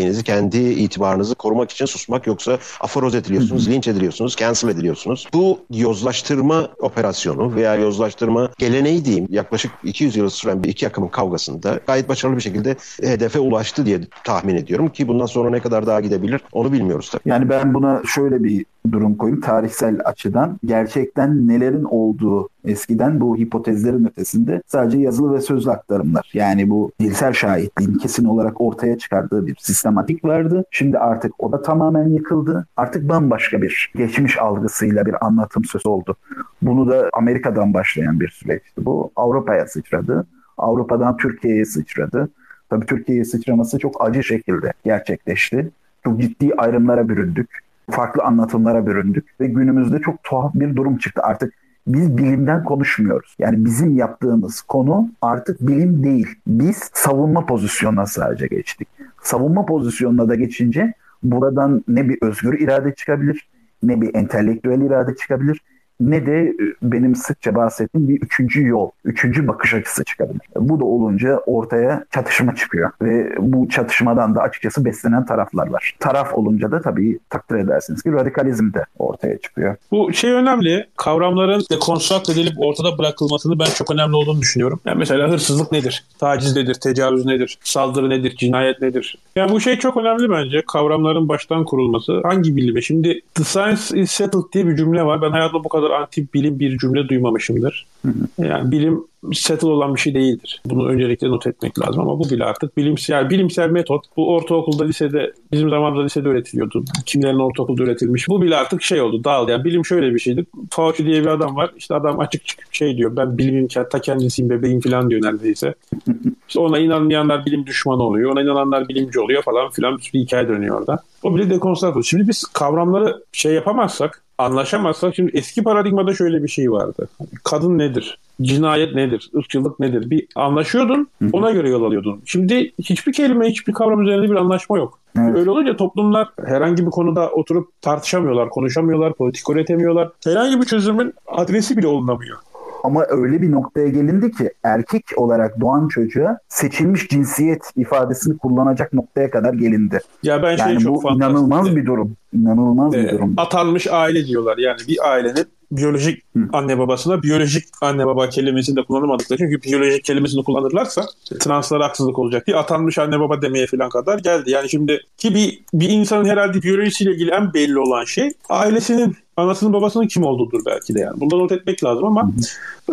Speaker 2: geleceğinizi, kendi itibarınızı korumak için susmak. Yoksa aforoz ediliyorsunuz, linç ediliyorsunuz, cancel ediliyorsunuz. Bu yozlaştırma operasyonu veya yozlaştırma geleneği diyeyim yaklaşık 200 yıl süren bir iki akımın kavgasında gayet başarılı bir şekilde hedefe ulaştı diye tahmin ediyorum ki bundan sonra ne kadar daha gidebilir onu bilmiyoruz tabii.
Speaker 1: Yani ben buna şöyle bir durum koyayım tarihsel açıdan gerçekten nelerin olduğu eskiden bu hipotezlerin ötesinde sadece yazılı ve sözlü aktarımlar. Yani bu dilsel şahitliğin kesin olarak ortaya çıkardığı bir sistematik vardı. Şimdi artık o da tamamen yıkıldı. Artık bambaşka bir geçmiş algısıyla bir anlatım söz oldu. Bunu da Amerika'dan başlayan bir süreçti bu. Avrupa'ya sıçradı. Avrupa'dan Türkiye'ye sıçradı. Tabii Türkiye'ye sıçraması çok acı şekilde gerçekleşti. Çok ciddi ayrımlara büründük farklı anlatımlara büründük ve günümüzde çok tuhaf bir durum çıktı. Artık biz bilimden konuşmuyoruz. Yani bizim yaptığımız konu artık bilim değil. Biz savunma pozisyonuna sadece geçtik. Savunma pozisyonuna da geçince buradan ne bir özgür irade çıkabilir, ne bir entelektüel irade çıkabilir, ne de e, benim sıkça bahsettiğim bir üçüncü yol, üçüncü bakış açısı çıkabilir. Bu da olunca ortaya çatışma çıkıyor ve bu çatışmadan da açıkçası beslenen taraflar var. Taraf olunca da tabii takdir edersiniz ki radikalizm de ortaya çıkıyor.
Speaker 3: Bu şey önemli. Kavramların dekonstrakt edilip ortada bırakılmasını ben çok önemli olduğunu düşünüyorum. Yani mesela hırsızlık nedir? Taciz nedir? Tecavüz nedir? Saldırı nedir? Cinayet nedir? Yani bu şey çok önemli bence. Kavramların baştan kurulması. Hangi bilime? Şimdi the science is settled diye bir cümle var. Ben hayatımda bu kadar anti bilim bir cümle duymamışımdır. Yani bilim settle olan bir şey değildir. Bunu öncelikle not etmek lazım ama bu bile artık bilimsel, yani bilimsel metot. Bu ortaokulda, lisede, bizim zamanımızda lisede üretiliyordu. Kimlerin ortaokulda üretilmiş. Bu bile artık şey oldu, dağıldı. Yani bilim şöyle bir şeydir. Fauci diye bir adam var. İşte adam açık çıkıp şey diyor. Ben bilimin ta kendisiyim, bebeğim falan diyor neredeyse. İşte ona inanmayanlar bilim düşmanı oluyor. Ona inananlar bilimci oluyor falan filan bir hikaye dönüyor orada. O bile dekonstrakt Şimdi biz kavramları şey yapamazsak, anlaşamazsak şimdi eski paradigmada şöyle bir şey vardı. Kadın nedir? Cinayet nedir? ırkçılık nedir? Bir anlaşıyordun, ona göre yol alıyordun. Şimdi hiçbir kelime, hiçbir kavram üzerinde bir anlaşma yok. Evet. Öyle olunca toplumlar herhangi bir konuda oturup tartışamıyorlar, konuşamıyorlar, politik üretemiyorlar. Herhangi bir çözümün adresi bile olunamıyor.
Speaker 1: Ama öyle bir noktaya gelindi ki erkek olarak doğan çocuğa seçilmiş cinsiyet ifadesini kullanacak noktaya kadar gelindi.
Speaker 3: Ya ben
Speaker 1: yani
Speaker 3: şey çok
Speaker 1: bu inanılmaz bir durum. İnanılmaz ee, bir durum.
Speaker 3: Atanmış aile diyorlar. Yani bir ailenin biyolojik Hı. anne babasına biyolojik anne baba kelimesini de kullanamadıkları çünkü biyolojik kelimesini kullanırlarsa translara haksızlık olacak. Bir atanmış anne baba demeye falan kadar geldi. Yani şimdi ki bir, bir insanın herhalde biyolojisiyle ilgili en belli olan şey ailesinin anasının babasının kim olduğudur belki de yani. Bundan not etmek lazım ama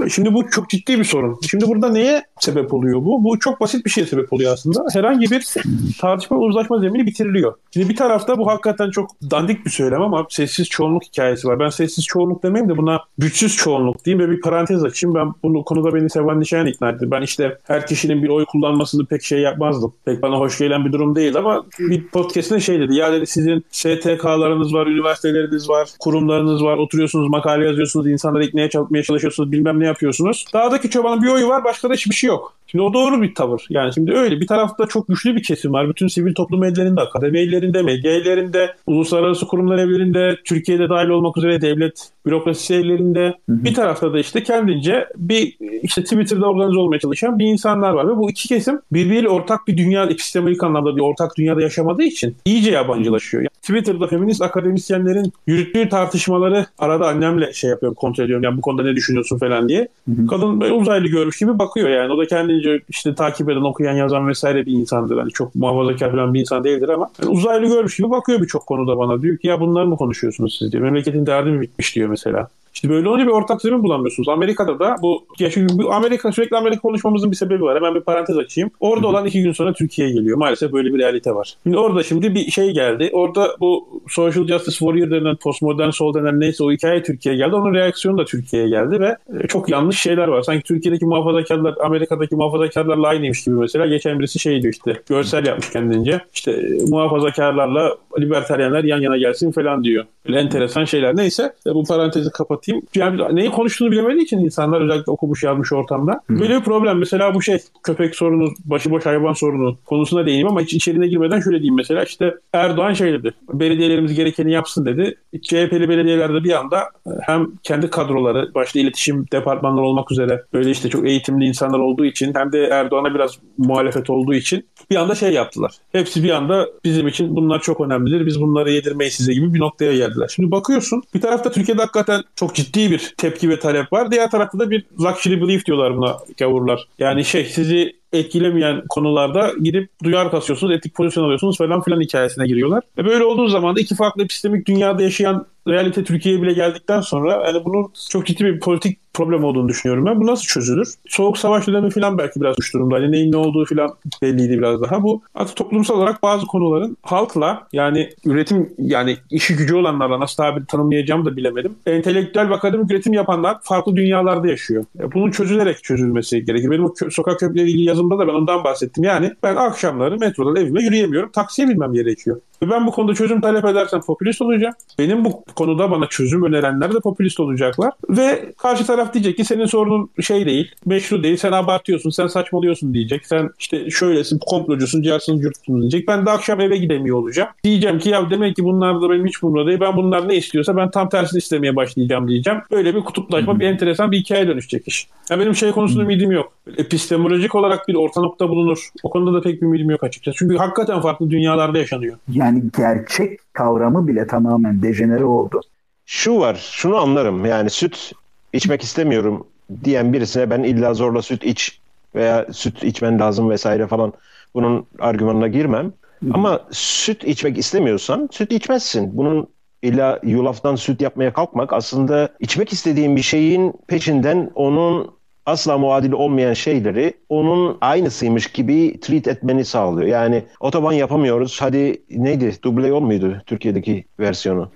Speaker 3: şimdi bu çok ciddi bir sorun. Şimdi burada neye sebep oluyor bu? Bu çok basit bir şeye sebep oluyor aslında. Herhangi bir tartışma uzlaşma zemini bitiriliyor. Şimdi bir tarafta bu hakikaten çok dandik bir söylem ama sessiz çoğunluk hikayesi var. Ben sessiz çoğunluk demeyeyim de buna güçsüz çoğunluk diyeyim ve bir parantez açayım. Ben bunu konuda beni Sevan Nişan ikna etti. Ben işte her kişinin bir oy kullanmasını pek şey yapmazdım. Pek bana hoş gelen bir durum değil ama bir podcastinde şey dedi. Ya dedi sizin STK'larınız var, üniversiteleriniz var, kurumlarınız var, oturuyorsunuz, makale yazıyorsunuz, insanları iknaya çalışmaya çalışıyorsunuz, bilmem ne yapıyorsunuz. Dağdaki çobanın bir oyu var, başka da hiçbir şey yok. Şimdi o doğru bir tavır. Yani şimdi öyle bir tarafta çok güçlü bir kesim var. Bütün sivil toplum ellerinde, akademi ellerinde, medya ellerinde, uluslararası kurumlar ellerinde, Türkiye'de dahil olmak üzere devlet bürokrasi ellerinde. Hı hı. Bir tarafta da işte kendince bir işte Twitter'da organize olmaya çalışan bir insanlar var ve bu iki kesim birbiriyle ortak bir dünya epistemolojik anlamda bir ortak dünyada yaşamadığı için iyice yabancılaşıyor. Twitter'da feminist akademisyenlerin yürüttüğü tartışmaları arada annemle şey yapıyorum kontrol ediyorum. Yani bu konuda ne düşünüyorsun falan diye. Hı hı. Kadın böyle uzaylı görmüş gibi bakıyor yani. O da kendince işte takip eden, okuyan, yazan vesaire bir insandır. Hani çok muhafazakar falan bir insan değildir ama yani uzaylı görmüş gibi bakıyor birçok konuda bana. Diyor ki ya bunları mı konuşuyorsunuz siz diyor. Memleketin derdi mi bitmiş diyor mesela. İşte böyle olunca bir ortak zemin bulamıyorsunuz. Amerika'da da bu ya çünkü bu Amerika sürekli Amerika konuşmamızın bir sebebi var. Hemen bir parantez açayım. Orada olan iki gün sonra Türkiye'ye geliyor. Maalesef böyle bir realite var. Şimdi orada şimdi bir şey geldi. Orada bu Social Justice Warrior denen postmodern sol denen neyse o hikaye Türkiye'ye geldi. Onun reaksiyonu da Türkiye'ye geldi ve e, çok yanlış şeyler var. Sanki Türkiye'deki muhafazakarlar Amerika'daki muhafazakarlarla aynıymış gibi mesela. Geçen birisi şey diyor işte görsel yapmış kendince. İşte e, muhafazakarlarla libertaryenler yan yana gelsin falan diyor. Böyle enteresan şeyler. Neyse e, bu parantezi kapatayım. Yani neyi konuştuğunu bilemediği için insanlar özellikle okumuş yazmış ortamda. Hı. Böyle bir problem. Mesela bu şey köpek sorunu, başıboş hayvan sorunu konusuna değineyim ama hiç içeriğine girmeden şöyle diyeyim mesela işte Erdoğan şey dedi. Belediyelerimiz gerekeni yapsın dedi. CHP'li belediyelerde bir anda hem kendi kadroları başta iletişim departmanları olmak üzere böyle işte çok eğitimli insanlar olduğu için hem de Erdoğan'a biraz muhalefet olduğu için bir anda şey yaptılar. Hepsi bir anda bizim için bunlar çok önemlidir. Biz bunları yedirmeyiz size gibi bir noktaya geldiler. Şimdi bakıyorsun bir tarafta Türkiye'de hakikaten çok ciddi bir tepki ve talep var. Diğer tarafta da bir luxury belief diyorlar buna gavurlar. Yani şey sizi etkilemeyen konularda gidip duyar kasıyorsunuz, etik pozisyon alıyorsunuz falan filan hikayesine giriyorlar. Ve böyle olduğu zaman da iki farklı epistemik dünyada yaşayan realite Türkiye'ye bile geldikten sonra yani bunun çok ciddi bir politik problem olduğunu düşünüyorum ben. Bu nasıl çözülür? Soğuk savaş dönemi falan belki biraz uç durumda. Hani neyin ne olduğu falan belliydi biraz daha. Bu artık toplumsal olarak bazı konuların halkla yani üretim yani işi gücü olanlarla nasıl tabir tanımlayacağımı da bilemedim. Entelektüel ve akademik üretim yapanlar farklı dünyalarda yaşıyor. Bunun çözülerek çözülmesi gerekir. Benim o kö- sokak köpeğiyle ilgili yazımda da ben ondan bahsettim. Yani ben akşamları metrodan evime yürüyemiyorum. Taksiye binmem gerekiyor. Ben bu konuda çözüm talep edersem popülist olacağım. Benim bu konuda bana çözüm önerenler de popülist olacaklar. Ve karşı taraf diyecek ki senin sorunun şey değil, meşru değil, sen abartıyorsun, sen saçmalıyorsun diyecek. Sen işte şöylesin, komplocusun, ciharsın, cürtsün diyecek. Ben de akşam eve gidemiyor olacağım. Diyeceğim ki ya demek ki bunlar da benim hiç burnumda değil. Ben bunlar ne istiyorsa ben tam tersini istemeye başlayacağım diyeceğim. Böyle bir kutuplaşma, bir enteresan bir hikaye dönüşecek iş. Ya benim şey konusunda ümidim yok. Epistemolojik olarak bir orta nokta bulunur. O konuda da pek bir ümidim yok açıkçası. Çünkü hakikaten farklı dünyalarda yaşanıyor.
Speaker 1: Yani gerçek kavramı bile tamamen dejenere oldu.
Speaker 2: Şu var, şunu anlarım. Yani süt içmek istemiyorum diyen birisine ben illa zorla süt iç veya süt içmen lazım vesaire falan bunun argümanına girmem. Ama süt içmek istemiyorsan süt içmezsin. Bunun illa yulaftan süt yapmaya kalkmak aslında içmek istediğin bir şeyin peşinden onun asla muadili olmayan şeyleri onun aynısıymış gibi treat etmeni sağlıyor. Yani otoban yapamıyoruz. Hadi neydi? Duble yol muydu Türkiye'deki versiyonu?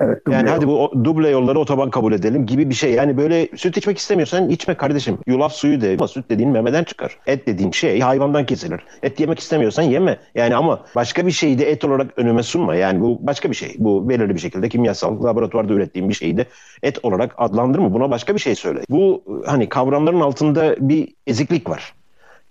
Speaker 2: Evet, yani hadi bu duble yolları otoban kabul edelim gibi bir şey. Yani böyle süt içmek istemiyorsan içme kardeşim. Yulaf suyu de ama süt dediğin memeden çıkar. Et dediğin şey hayvandan kesilir. Et yemek istemiyorsan yeme. Yani ama başka bir şeyi de et olarak önüme sunma. Yani bu başka bir şey. Bu belirli bir şekilde kimyasal laboratuvarda ürettiğim bir şeyi de et olarak adlandırma. Buna başka bir şey söyle. Bu hani kavramların altında bir eziklik var.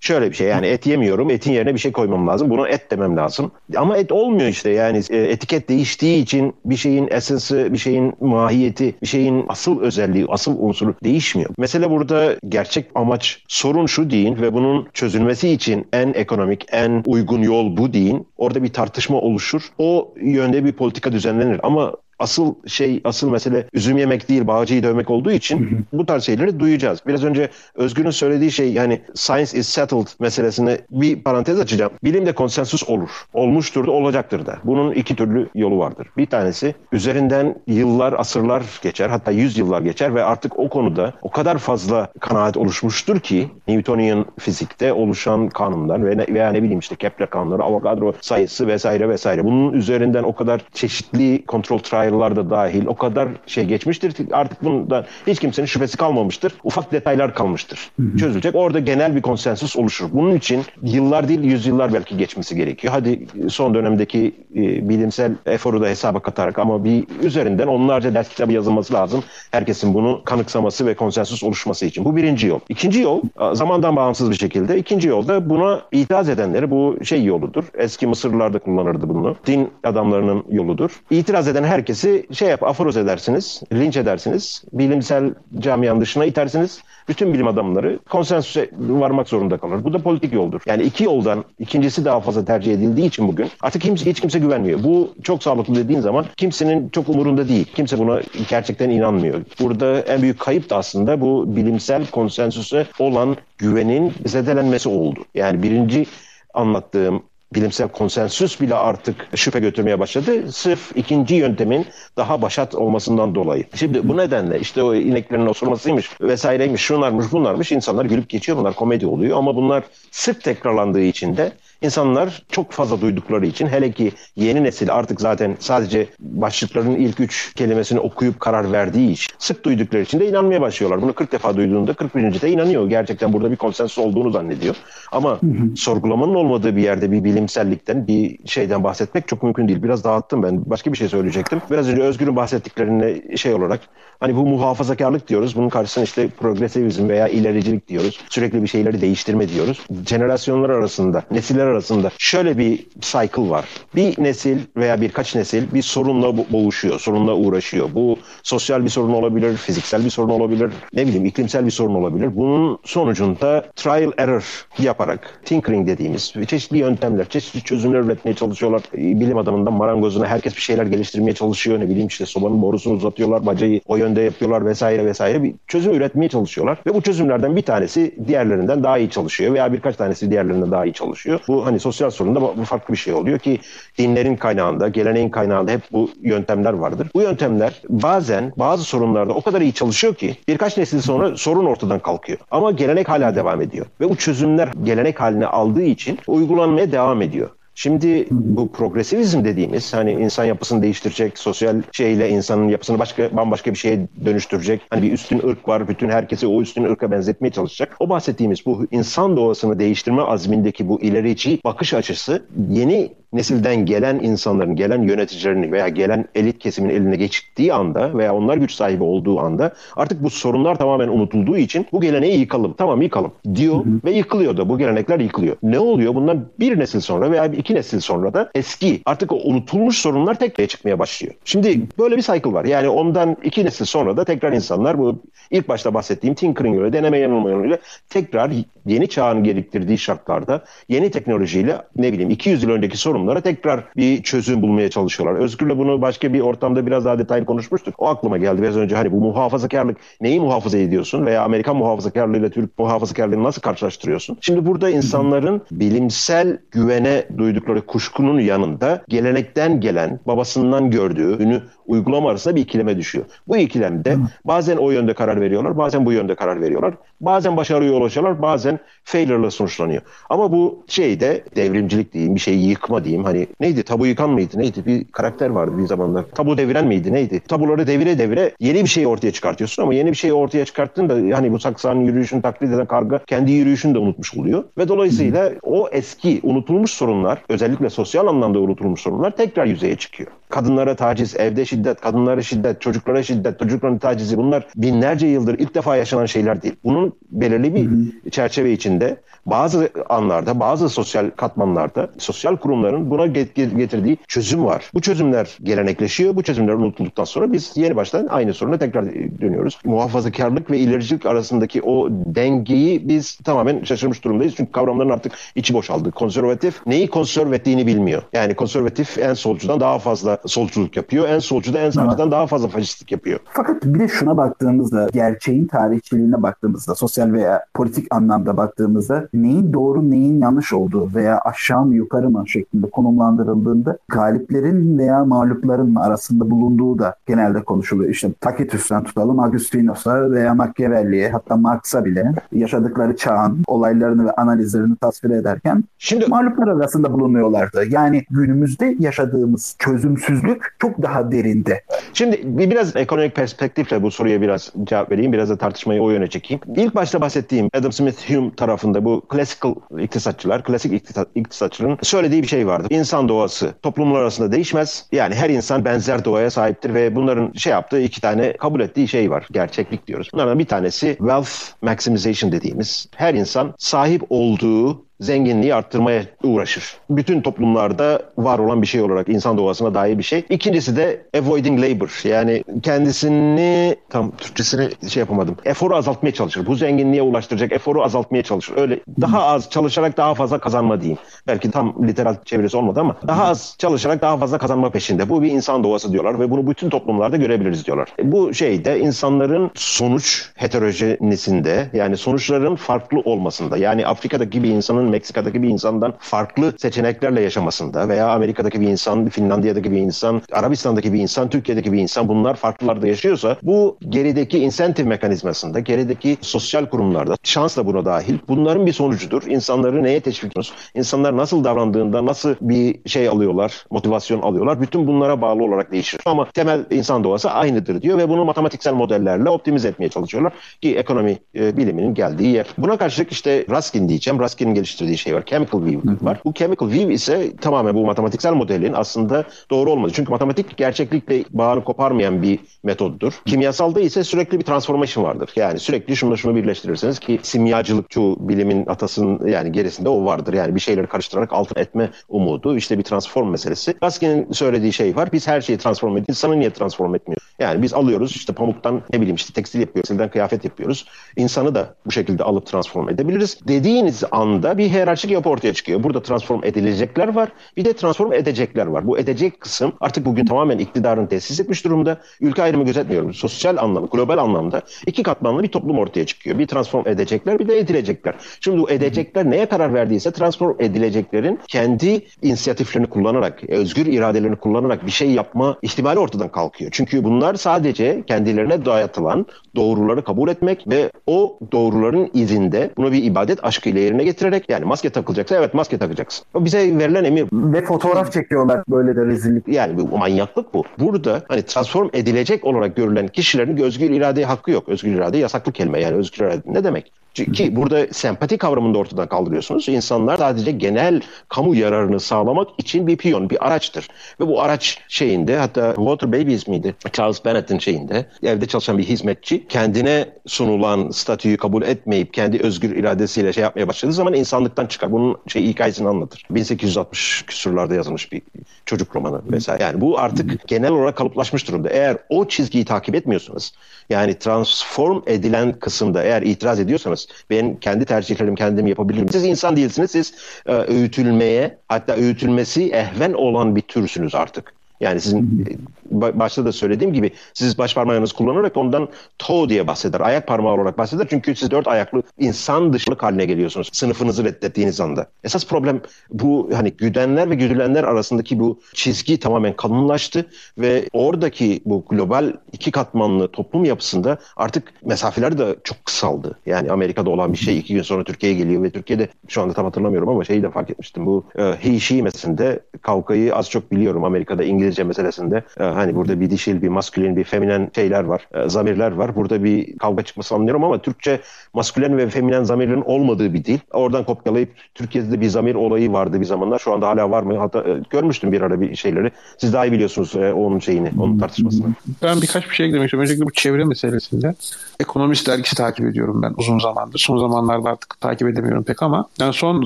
Speaker 2: Şöyle bir şey yani et yemiyorum. Etin yerine bir şey koymam lazım. Buna et demem lazım. Ama et olmuyor işte yani e, etiket değiştiği için bir şeyin esensi, bir şeyin mahiyeti, bir şeyin asıl özelliği, asıl unsuru değişmiyor. Mesela burada gerçek amaç sorun şu deyin ve bunun çözülmesi için en ekonomik, en uygun yol bu deyin. Orada bir tartışma oluşur. O yönde bir politika düzenlenir. Ama asıl şey, asıl mesele üzüm yemek değil, bağcıyı dövmek olduğu için bu tarz şeyleri duyacağız. Biraz önce Özgür'ün söylediği şey yani science is settled meselesine bir parantez açacağım. Bilimde konsensus olur. Olmuştur da olacaktır da. Bunun iki türlü yolu vardır. Bir tanesi üzerinden yıllar, asırlar geçer hatta yüz yıllar geçer ve artık o konuda o kadar fazla kanaat oluşmuştur ki Newtonian fizikte oluşan kanunlar ve veya ne bileyim işte Kepler kanunları, Avogadro sayısı vesaire vesaire. Bunun üzerinden o kadar çeşitli kontrol try trial'lar da dahil o kadar şey geçmiştir artık bundan hiç kimsenin şüphesi kalmamıştır. Ufak detaylar kalmıştır. Hı hı. Çözülecek. Orada genel bir konsensus oluşur. Bunun için yıllar değil yüzyıllar belki geçmesi gerekiyor. Hadi son dönemdeki e, bilimsel eforu da hesaba katarak ama bir üzerinden onlarca ders kitabı yazılması lazım. Herkesin bunu kanıksaması ve konsensus oluşması için. Bu birinci yol. İkinci yol zamandan bağımsız bir şekilde. İkinci yolda buna itiraz edenleri bu şey yoludur. Eski Mısırlılar da kullanırdı bunu. Din adamlarının yoludur. İtiraz eden herkesi şey yap aforoz edersiniz, linç edersiniz. Bilimsel camianın dışına itersiniz bütün bilim adamları konsensüse varmak zorunda kalır. Bu da politik yoldur. Yani iki yoldan ikincisi daha fazla tercih edildiği için bugün artık kimse, hiç kimse güvenmiyor. Bu çok sağlıklı dediğin zaman kimsenin çok umurunda değil. Kimse buna gerçekten inanmıyor. Burada en büyük kayıp da aslında bu bilimsel konsensüse olan güvenin zedelenmesi oldu. Yani birinci anlattığım bilimsel konsensüs bile artık şüphe götürmeye başladı. Sırf ikinci yöntemin daha başat olmasından dolayı. Şimdi bu nedenle işte o ineklerin osurmasıymış vesaireymiş şunlarmış bunlarmış insanlar gülüp geçiyor bunlar komedi oluyor ama bunlar sırf tekrarlandığı için de İnsanlar çok fazla duydukları için hele ki yeni nesil artık zaten sadece başlıkların ilk üç kelimesini okuyup karar verdiği iş sık duydukları için de inanmaya başlıyorlar. Bunu 40 defa duyduğunda 41. de inanıyor. Gerçekten burada bir konsensus olduğunu zannediyor. Ama hı hı. sorgulamanın olmadığı bir yerde bir bilimsellikten bir şeyden bahsetmek çok mümkün değil. Biraz dağıttım ben. Başka bir şey söyleyecektim. Biraz önce Özgür'ün bahsettiklerine şey olarak hani bu muhafazakarlık diyoruz. Bunun karşısına işte progresivizm veya ilericilik diyoruz. Sürekli bir şeyleri değiştirme diyoruz. Jenerasyonlar arasında, nesiller arasında şöyle bir cycle var. Bir nesil veya birkaç nesil bir sorunla boğuşuyor, sorunla uğraşıyor. Bu sosyal bir sorun olabilir, fiziksel bir sorun olabilir, ne bileyim iklimsel bir sorun olabilir. Bunun sonucunda trial error yaparak tinkering dediğimiz çeşitli yöntemler, çeşitli çözümler üretmeye çalışıyorlar. Bilim adamından marangozuna herkes bir şeyler geliştirmeye çalışıyor. Ne bileyim işte sobanın borusunu uzatıyorlar, bacayı o yönde yapıyorlar vesaire vesaire. Bir çözüm üretmeye çalışıyorlar. Ve bu çözümlerden bir tanesi diğerlerinden daha iyi çalışıyor veya birkaç tanesi diğerlerinden daha iyi çalışıyor. Bu hani sosyal sorunda bu farklı bir şey oluyor ki dinlerin kaynağında, geleneğin kaynağında hep bu yöntemler vardır. Bu yöntemler bazen bazı sorunlarda o kadar iyi çalışıyor ki birkaç nesil sonra sorun ortadan kalkıyor. Ama gelenek hala devam ediyor. Ve bu çözümler gelenek haline aldığı için uygulanmaya devam ediyor. Şimdi bu progresivizm dediğimiz hani insan yapısını değiştirecek, sosyal şeyle insanın yapısını başka bambaşka bir şeye dönüştürecek. Hani bir üstün ırk var, bütün herkesi o üstün ırka benzetmeye çalışacak. O bahsettiğimiz bu insan doğasını değiştirme azmindeki bu ilerici bakış açısı yeni nesilden gelen insanların, gelen yöneticilerin veya gelen elit kesimin eline geçtiği anda veya onlar güç sahibi olduğu anda artık bu sorunlar tamamen unutulduğu için bu geleneği yıkalım. Tamam yıkalım diyor hı hı. ve yıkılıyor da bu gelenekler yıkılıyor. Ne oluyor? Bundan bir nesil sonra veya iki nesil sonra da eski artık o unutulmuş sorunlar tekrar çıkmaya başlıyor. Şimdi böyle bir cycle var. Yani ondan iki nesil sonra da tekrar insanlar bu ilk başta bahsettiğim tinkering yolu, deneme yanılma yoluyla tekrar yeni çağın gerektirdiği şartlarda yeni teknolojiyle ne bileyim 200 yıl önceki sorun sorunlara tekrar bir çözüm bulmaya çalışıyorlar. Özgür'le bunu başka bir ortamda biraz daha detaylı konuşmuştuk. O aklıma geldi biraz önce hani bu muhafazakarlık neyi muhafaza ediyorsun veya Amerikan muhafazakarlığıyla Türk muhafazakarlığını nasıl karşılaştırıyorsun? Şimdi burada insanların bilimsel güvene duydukları kuşkunun yanında gelenekten gelen, babasından gördüğü, ünü uygulama arasında bir ikileme düşüyor. Bu ikilemde bazen o yönde karar veriyorlar, bazen bu yönde karar veriyorlar. Bazen başarıya ulaşıyorlar, bazen failure'la sonuçlanıyor. Ama bu şeyde devrimcilik diyeyim, bir şeyi yıkma diyeyim. Hani neydi? Tabu yıkan mıydı? Neydi? Bir karakter vardı bir zamanlar. Tabu deviren miydi? Neydi? Tabuları devire devire yeni bir şey ortaya çıkartıyorsun ama yeni bir şeyi ortaya çıkarttın da hani bu saksanın yürüyüşünü taklit eden karga kendi yürüyüşünü de unutmuş oluyor. Ve dolayısıyla o eski unutulmuş sorunlar, özellikle sosyal anlamda unutulmuş sorunlar tekrar yüzeye çıkıyor. Kadınlara taciz, evde şiddet, kadınlara şiddet, çocuklara şiddet, çocukların tacizi bunlar binlerce yıldır ilk defa yaşanan şeyler değil. Bunun belirli bir çerçeve içinde bazı anlarda, bazı sosyal katmanlarda sosyal kurumların buna getirdiği çözüm var. Bu çözümler gelenekleşiyor. Bu çözümler unutulduktan sonra biz yeni baştan aynı soruna tekrar dönüyoruz. Muhafazakarlık ve ilericilik arasındaki o dengeyi biz tamamen şaşırmış durumdayız. Çünkü kavramların artık içi boşaldı. Konservatif neyi konserve ettiğini bilmiyor. Yani konservatif en solcudan daha fazla solculuk yapıyor. En solcu da en sağcıdan daha fazla faşistlik yapıyor.
Speaker 1: Fakat bir de şuna baktığımızda, gerçeğin tarihçiliğine baktığımızda, sosyal veya politik anlamda baktığımızda neyin doğru neyin yanlış olduğu veya aşağı mı yukarı mı şeklinde konumlandırıldığında galiplerin veya mağlupların arasında bulunduğu da genelde konuşuluyor. İşte Tacitus'tan tutalım Augustinus'a veya Machiavelli'ye hatta Marx'a bile yaşadıkları çağın olaylarını ve analizlerini tasvir ederken Şimdi, mağluplar arasında bulunuyorlardı. Yani günümüzde yaşadığımız çözümsüzlük çok daha derinde.
Speaker 2: Şimdi biraz ekonomik perspektifle bu soruya biraz cevap vereyim. Biraz da tartışmayı o yöne çekeyim. İlk başta bahsettiğim Adam Smith Hume tarafında bu classical iktisatçılar, klasik iktisatçıların söylediği bir şey vardı. İnsan doğası toplumlar arasında değişmez. Yani her insan benzer doğaya sahiptir ve bunların şey yaptığı iki tane kabul ettiği şey var. Gerçeklik diyoruz. Bunlardan bir tanesi wealth maximization dediğimiz her insan sahip olduğu zenginliği arttırmaya uğraşır. Bütün toplumlarda var olan bir şey olarak insan doğasına dair bir şey. İkincisi de avoiding labor yani kendisini tam Türkçesini şey yapamadım. Eforu azaltmaya çalışır. Bu zenginliğe ulaştıracak eforu azaltmaya çalışır. Öyle daha az çalışarak daha fazla kazanma diyeyim. Belki tam literal çevirisi olmadı ama daha az çalışarak daha fazla kazanma peşinde. Bu bir insan doğası diyorlar ve bunu bütün toplumlarda görebiliriz diyorlar. E, bu şey de insanların sonuç heterojenisinde yani sonuçların farklı olmasında yani Afrika'daki bir insanın Meksika'daki bir insandan farklı seçeneklerle yaşamasında veya Amerika'daki bir insan, Finlandiya'daki bir insan, Arabistan'daki bir insan, Türkiye'deki bir insan bunlar farklılarda yaşıyorsa bu gerideki insentif mekanizmasında, gerideki sosyal kurumlarda şans da buna dahil. Bunların bir sonucudur. İnsanları neye teşvik ediyoruz? İnsanlar nasıl davrandığında nasıl bir şey alıyorlar, motivasyon alıyorlar. Bütün bunlara bağlı olarak değişir. Ama temel insan doğası aynıdır diyor ve bunu matematiksel modellerle optimize etmeye çalışıyorlar ki ekonomi e, biliminin geldiği yer. Buna karşılık işte Raskin diyeceğim. Raskin'in geliştirdiği geliştirdiği şey var. Chemical View var. Bu Chemical View ise tamamen bu matematiksel modelin aslında doğru olmadı. Çünkü matematik gerçeklikle bağını koparmayan bir metoddur. Kimyasalda ise sürekli bir transformation vardır. Yani sürekli şunu şunu birleştirirseniz ki simyacılık çoğu bilimin atasının yani gerisinde o vardır. Yani bir şeyleri karıştırarak altın etme umudu. işte bir transform meselesi. Raskin'in söylediği şey var. Biz her şeyi transform ediyoruz. İnsanı niye transform etmiyor? Yani biz alıyoruz işte pamuktan ne bileyim işte tekstil yapıyoruz, tekstilden kıyafet yapıyoruz. İnsanı da bu şekilde alıp transform edebiliriz. Dediğiniz anda bir hiyerarşik yapı ortaya çıkıyor. Burada transform edilecekler var. Bir de transform edecekler var. Bu edecek kısım artık bugün tamamen iktidarın tesis etmiş durumda. Ülke ayrımı gözetmiyorum. Sosyal anlamda, global anlamda iki katmanlı bir toplum ortaya çıkıyor. Bir transform edecekler bir de edilecekler. Şimdi bu edecekler neye karar verdiyse transform edileceklerin kendi inisiyatiflerini kullanarak, özgür iradelerini kullanarak bir şey yapma ihtimali ortadan kalkıyor. Çünkü bunlar sadece kendilerine dayatılan doğruları kabul etmek ve o doğruların izinde bunu bir ibadet aşkıyla yerine getirerek yani maske takılacaksa evet maske takacaksın. O bize verilen emir.
Speaker 1: Ve fotoğraf çekiyorlar böyle de rezillik.
Speaker 2: Yani bu manyaklık bu. Burada hani transform edilecek olarak görülen kişilerin özgür irade hakkı yok. Özgür irade yasaklı kelime yani özgür irade ne demek? Ki burada sempati kavramını da ortadan kaldırıyorsunuz. İnsanlar sadece genel kamu yararını sağlamak için bir piyon, bir araçtır. Ve bu araç şeyinde hatta Water Babies miydi? Charles Bennett'in şeyinde evde çalışan bir hizmetçi kendine sunulan statüyü kabul etmeyip kendi özgür iradesiyle şey yapmaya başladığı zaman insanlıktan çıkar. Bunun şey hikayesini anlatır. 1860 küsurlarda yazılmış bir çocuk romanı vesaire. Yani bu artık genel olarak kalıplaşmış durumda. Eğer o çizgiyi takip etmiyorsanız yani transform edilen kısımda eğer itiraz ediyorsanız ben kendi tercihlerimi kendim yapabilirim. Siz insan değilsiniz. Siz e, öğütülmeye hatta öğütülmesi ehven olan bir türsünüz artık. Yani sizin başta da söylediğim gibi siz baş parmağınızı kullanarak ondan toe diye bahseder. Ayak parmağı olarak bahseder. Çünkü siz dört ayaklı insan dışılık haline geliyorsunuz. Sınıfınızı reddettiğiniz anda. Esas problem bu hani güdenler ve güdülenler arasındaki bu çizgi tamamen kalınlaştı ve oradaki bu global iki katmanlı toplum yapısında artık mesafeler de çok kısaldı. Yani Amerika'da olan bir şey iki gün sonra Türkiye'ye geliyor ve Türkiye'de şu anda tam hatırlamıyorum ama şeyi de fark etmiştim. Bu e, he she meselesinde kavgayı az çok biliyorum. Amerika'da İngilizce meselesinde e, hani burada bir dişil, bir maskülen, bir feminen şeyler var, e, zamirler var. Burada bir kavga çıkması anlıyorum ama Türkçe maskülen ve feminen zamirlerin olmadığı bir dil. Oradan kopyalayıp Türkiye'de de bir zamir olayı vardı bir zamanlar. Şu anda hala var mı? Hatta e, görmüştüm bir ara bir şeyleri. Siz daha iyi biliyorsunuz onun şeyini, onun tartışmasını.
Speaker 3: Ben birkaç bir şey eklemek istiyorum. Öncelikle bu çevre meselesinde Ekonomist dergisi takip ediyorum ben uzun zamandır. Son zamanlarda artık takip edemiyorum pek ama yani son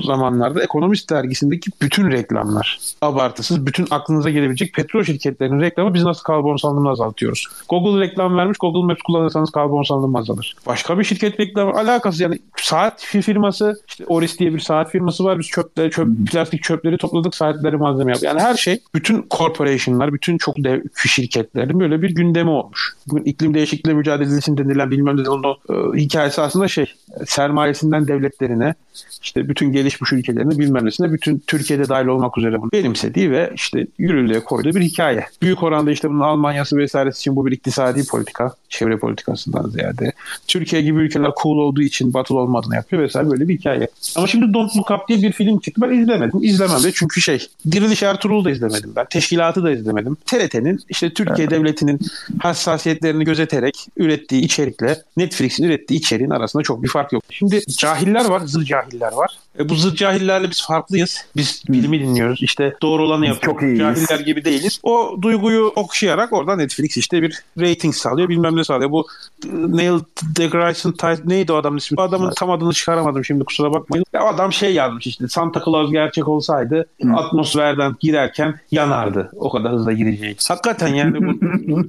Speaker 3: zamanlarda Ekonomist dergisindeki bütün reklamlar abartısız bütün aklınıza gelebilecek petrol şirketlerinin reklamı biz nasıl karbon salınımını azaltıyoruz. Google reklam vermiş Google Maps kullanırsanız karbon salınımı azalır. Başka bir şirket reklamı alakası yani saat firması işte Oris diye bir saat firması var. Biz çöpleri, çöp, plastik çöpleri topladık saatleri malzeme yaptık. Yani her şey bütün corporation'lar, bütün çok dev şirketlerin böyle bir gündemi olmuş. bugün iklim değişikliği mücadelesi denilen bilmem ne onun e, hikayesi aslında şey sermayesinden devletlerine işte bütün gelişmiş ülkelerine bilmem nesine bütün Türkiye'de dahil olmak üzere bunu benimsediği ve işte yürürlüğe koyduğu bir hikaye. Büyük oranda işte bunun Almanya'sı vesairesi için bu bir iktisadi politika, çevre politikasından ziyade. Türkiye gibi ülkeler cool olduğu için batıl olmadığını yapıyor vesaire böyle bir hikaye. Ama şimdi Don't Look Up diye bir film çıktı. Ben izlemedim. İzlemem de çünkü şey Diriliş Ertuğrul'u da izlemedim ben. Teşkilatı da izlemedim. TRT'nin işte Türkiye evet. Devleti'nin hassasiyetlerini gözeterek ürettiği içerikle Netflix'in ürettiği içeriğin arasında çok bir fark yok. Şimdi cahiller var, zır cahiller var. E, bu zır cahillerle biz farklıyız. Biz bilimi dinliyoruz. İşte doğru olanı yapıyoruz. Çok iyiyiz. Cahiller gibi değiliz. O duyguyu okşayarak oradan Netflix işte bir rating sağlıyor. Bilmem ne sağlıyor. Bu e, Neil deGrasse Tyson neydi o adamın ismi? O adamın tam adını çıkaramadım şimdi kusura bakmayın. Ya adam şey yazmış işte Santa Claus gerçek olsaydı Hı. atmosferden girerken yanardı. O kadar hızla gireceği. Hakikaten yani bu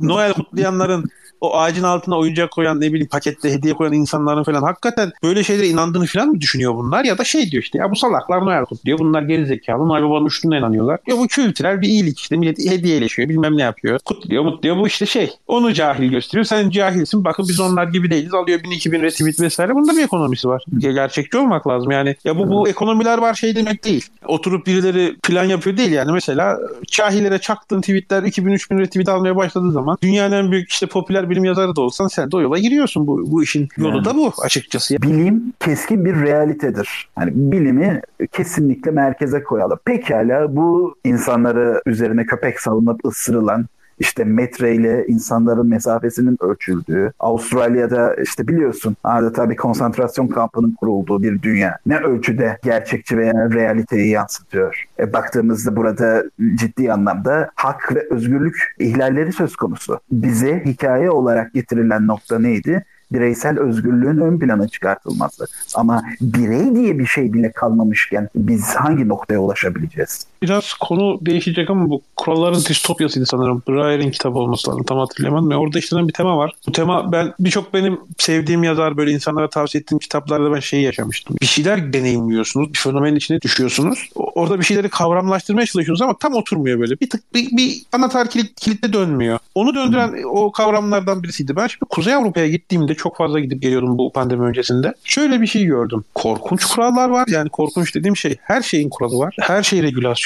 Speaker 3: Noel kutlayanların o ağacın altına oyuncak koyan ne bileyim pakette hediye koyan insanların falan hakikaten böyle şeylere inandığını falan mı düşünüyor bunlar ya da şey diyor işte ya bu salaklar Noel kutluyor bunlar geri zekalı Noel babanın üstüne inanıyorlar. Ya bu kültürel bir iyilik işte millet hediyeleşiyor bilmem ne yapıyor kutluyor mutluyor bu işte şey onu cahil gösteriyor sen cahilsin bakın biz onlar gibi değiliz alıyor 1000 2000 retweet vesaire bunda bir ekonomisi var. Gerçekçi olmak lazım yani ya bu bu ekonomiler var şey demek değil. Oturup birileri plan yapıyor değil yani mesela cahillere çaktığın tweetler 2000-3000 retweet almaya başladığı zaman dünyanın en büyük işte popüler bilim yazarı da olsan sen de o yola giriyorsun. Bu, bu işin yolu yani, da bu açıkçası.
Speaker 1: Bilim keskin bir realitedir. Hani bilimi kesinlikle merkeze koyalım. Pekala bu insanları üzerine köpek salınıp ısırılan işte metreyle insanların mesafesinin ölçüldüğü, Avustralya'da işte biliyorsun adeta bir konsantrasyon kampının kurulduğu bir dünya. Ne ölçüde gerçekçi veya realiteyi yansıtıyor. E, baktığımızda burada ciddi anlamda hak ve özgürlük ihlalleri söz konusu. Bize hikaye olarak getirilen nokta neydi? Bireysel özgürlüğün ön plana çıkartılması. Ama birey diye bir şey bile kalmamışken biz hangi noktaya ulaşabileceğiz?
Speaker 3: Biraz konu değişecek ama bu kuralların distopyasıydı sanırım. Breyer'in kitabı olması lazım. Tam hatırlayamadım. Orada işlenen bir tema var. Bu tema ben birçok benim sevdiğim yazar böyle insanlara tavsiye ettiğim kitaplarda ben şeyi yaşamıştım. Bir şeyler deneyimliyorsunuz. Bir fenomenin içine düşüyorsunuz. Orada bir şeyleri kavramlaştırmaya çalışıyorsunuz ama tam oturmuyor böyle. Bir tık bir, bir anahtar kilit, kilitte dönmüyor. Onu döndüren o kavramlardan birisiydi. Ben şimdi Kuzey Avrupa'ya gittiğimde çok fazla gidip geliyordum bu pandemi öncesinde. Şöyle bir şey gördüm. Korkunç kurallar var. Yani korkunç dediğim şey her şeyin kuralı var. Her şey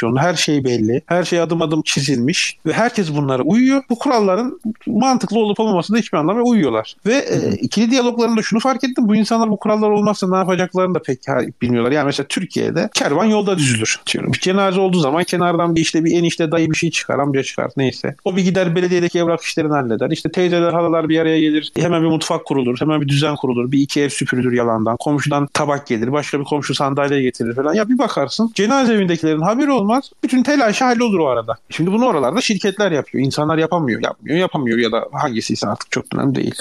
Speaker 3: regülasyonlu, her şey belli. Her şey adım adım çizilmiş ve herkes bunlara uyuyor. Bu kuralların mantıklı olup olmamasında hiçbir anlamda uyuyorlar. Ve e, ikili diyaloglarında şunu fark ettim. Bu insanlar bu kurallar olmazsa ne yapacaklarını da pek bilmiyorlar. Yani mesela Türkiye'de kervan yolda düzülür. Diyorum. Bir cenaze olduğu zaman kenardan bir işte bir enişte dayı bir şey çıkar, amca çıkar neyse. O bir gider belediyedeki evrak işlerini halleder. İşte teyzeler, halalar bir araya gelir. Hemen bir mutfak kurulur. Hemen bir düzen kurulur. Bir iki ev süpürülür yalandan. Komşudan tabak gelir. Başka bir komşu sandalye getirir falan. Ya bir bakarsın cenaze evindekilerin haberi olmaz. Bütün telaşı hallolur o arada. Şimdi bunu oralarda şirketler yapıyor. İnsanlar yapamıyor. Yapmıyor, yapamıyor ya da hangisiyse artık çok önemli değil.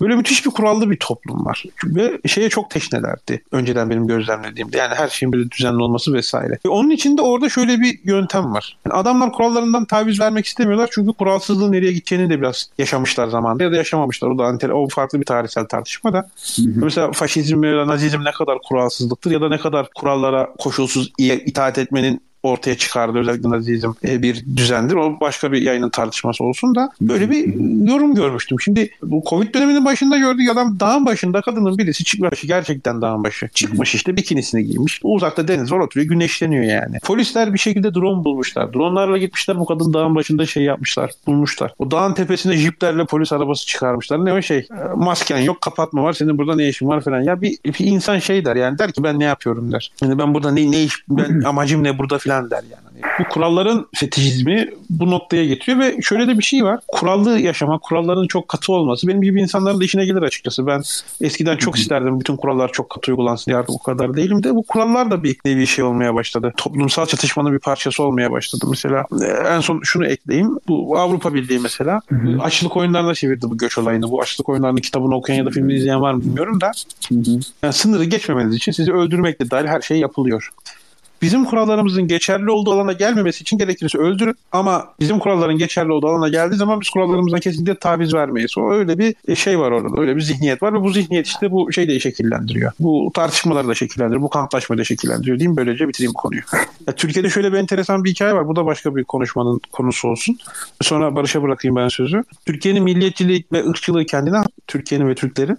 Speaker 3: Böyle müthiş bir kurallı bir toplum var. Ve şeye çok teşnelerdi. Önceden benim gözlemlediğimde. Yani her şeyin böyle düzenli olması vesaire. Ve onun için de orada şöyle bir yöntem var. Yani adamlar kurallarından taviz vermek istemiyorlar. Çünkü kuralsızlığın nereye gideceğini de biraz yaşamışlar zamanında ya da yaşamamışlar. O da o farklı bir tarihsel tartışma da. Mesela faşizm ve nazizm ne kadar kuralsızlıktır ya da ne kadar kurallara koşulsuz itaat etmenin ortaya çıkardı özellikle Nazizm e, bir düzendir. O başka bir yayının tartışması olsun da böyle bir yorum görmüştüm. Şimdi bu Covid döneminin başında gördük adam dağın başında kadının birisi çıkmış gerçekten dağın başı. Çıkmış işte bikinisini giymiş. Uzakta deniz var oturuyor güneşleniyor yani. Polisler bir şekilde drone bulmuşlar. Dronlarla gitmişler bu kadın dağın başında şey yapmışlar. Bulmuşlar. O dağın tepesine jiplerle polis arabası çıkarmışlar. Ne o şey? Masken yok kapatma var. Senin burada ne işin var falan. Ya bir, bir insan şey der yani der ki ben ne yapıyorum der. Yani ben burada ne, ne iş ben amacım ne burada filan falan der yani. Bu kuralların fetişizmi bu noktaya getiriyor ve şöyle de bir şey var. Kurallı yaşama, kuralların çok katı olması benim gibi insanların da işine gelir açıkçası. Ben eskiden çok isterdim bütün kurallar çok katı uygulansın. Yardım o kadar değilim de bu kurallar da bir nevi şey olmaya başladı. Toplumsal çatışmanın bir parçası olmaya başladı. Mesela e, en son şunu ekleyeyim. Bu Avrupa Birliği mesela hı hı. açlık oyunlarına çevirdi bu göç olayını. Bu açlık oyunlarının kitabını okuyan ya da filmini izleyen var mı bilmiyorum da. Yani sınırı geçmemeniz için sizi öldürmekle dahil her şey yapılıyor. Bizim kurallarımızın geçerli olduğu alana gelmemesi için gerekirse öldürün ama bizim kuralların geçerli olduğu alana geldiği zaman biz kurallarımızdan kesinlikle taviz vermeyiz. O öyle bir e, şey var orada. Öyle bir zihniyet var ve bu zihniyet işte bu şeyi de şekillendiriyor. Bu tartışmaları da şekillendiriyor. Bu kamplaşmayı da şekillendiriyor diyeyim. Böylece bitireyim konuyu. Ya, Türkiye'de şöyle bir enteresan bir hikaye var. Bu da başka bir konuşmanın konusu olsun. Sonra Barış'a bırakayım ben sözü. Türkiye'nin milliyetçiliği ve ırkçılığı kendine Türkiye'nin ve Türklerin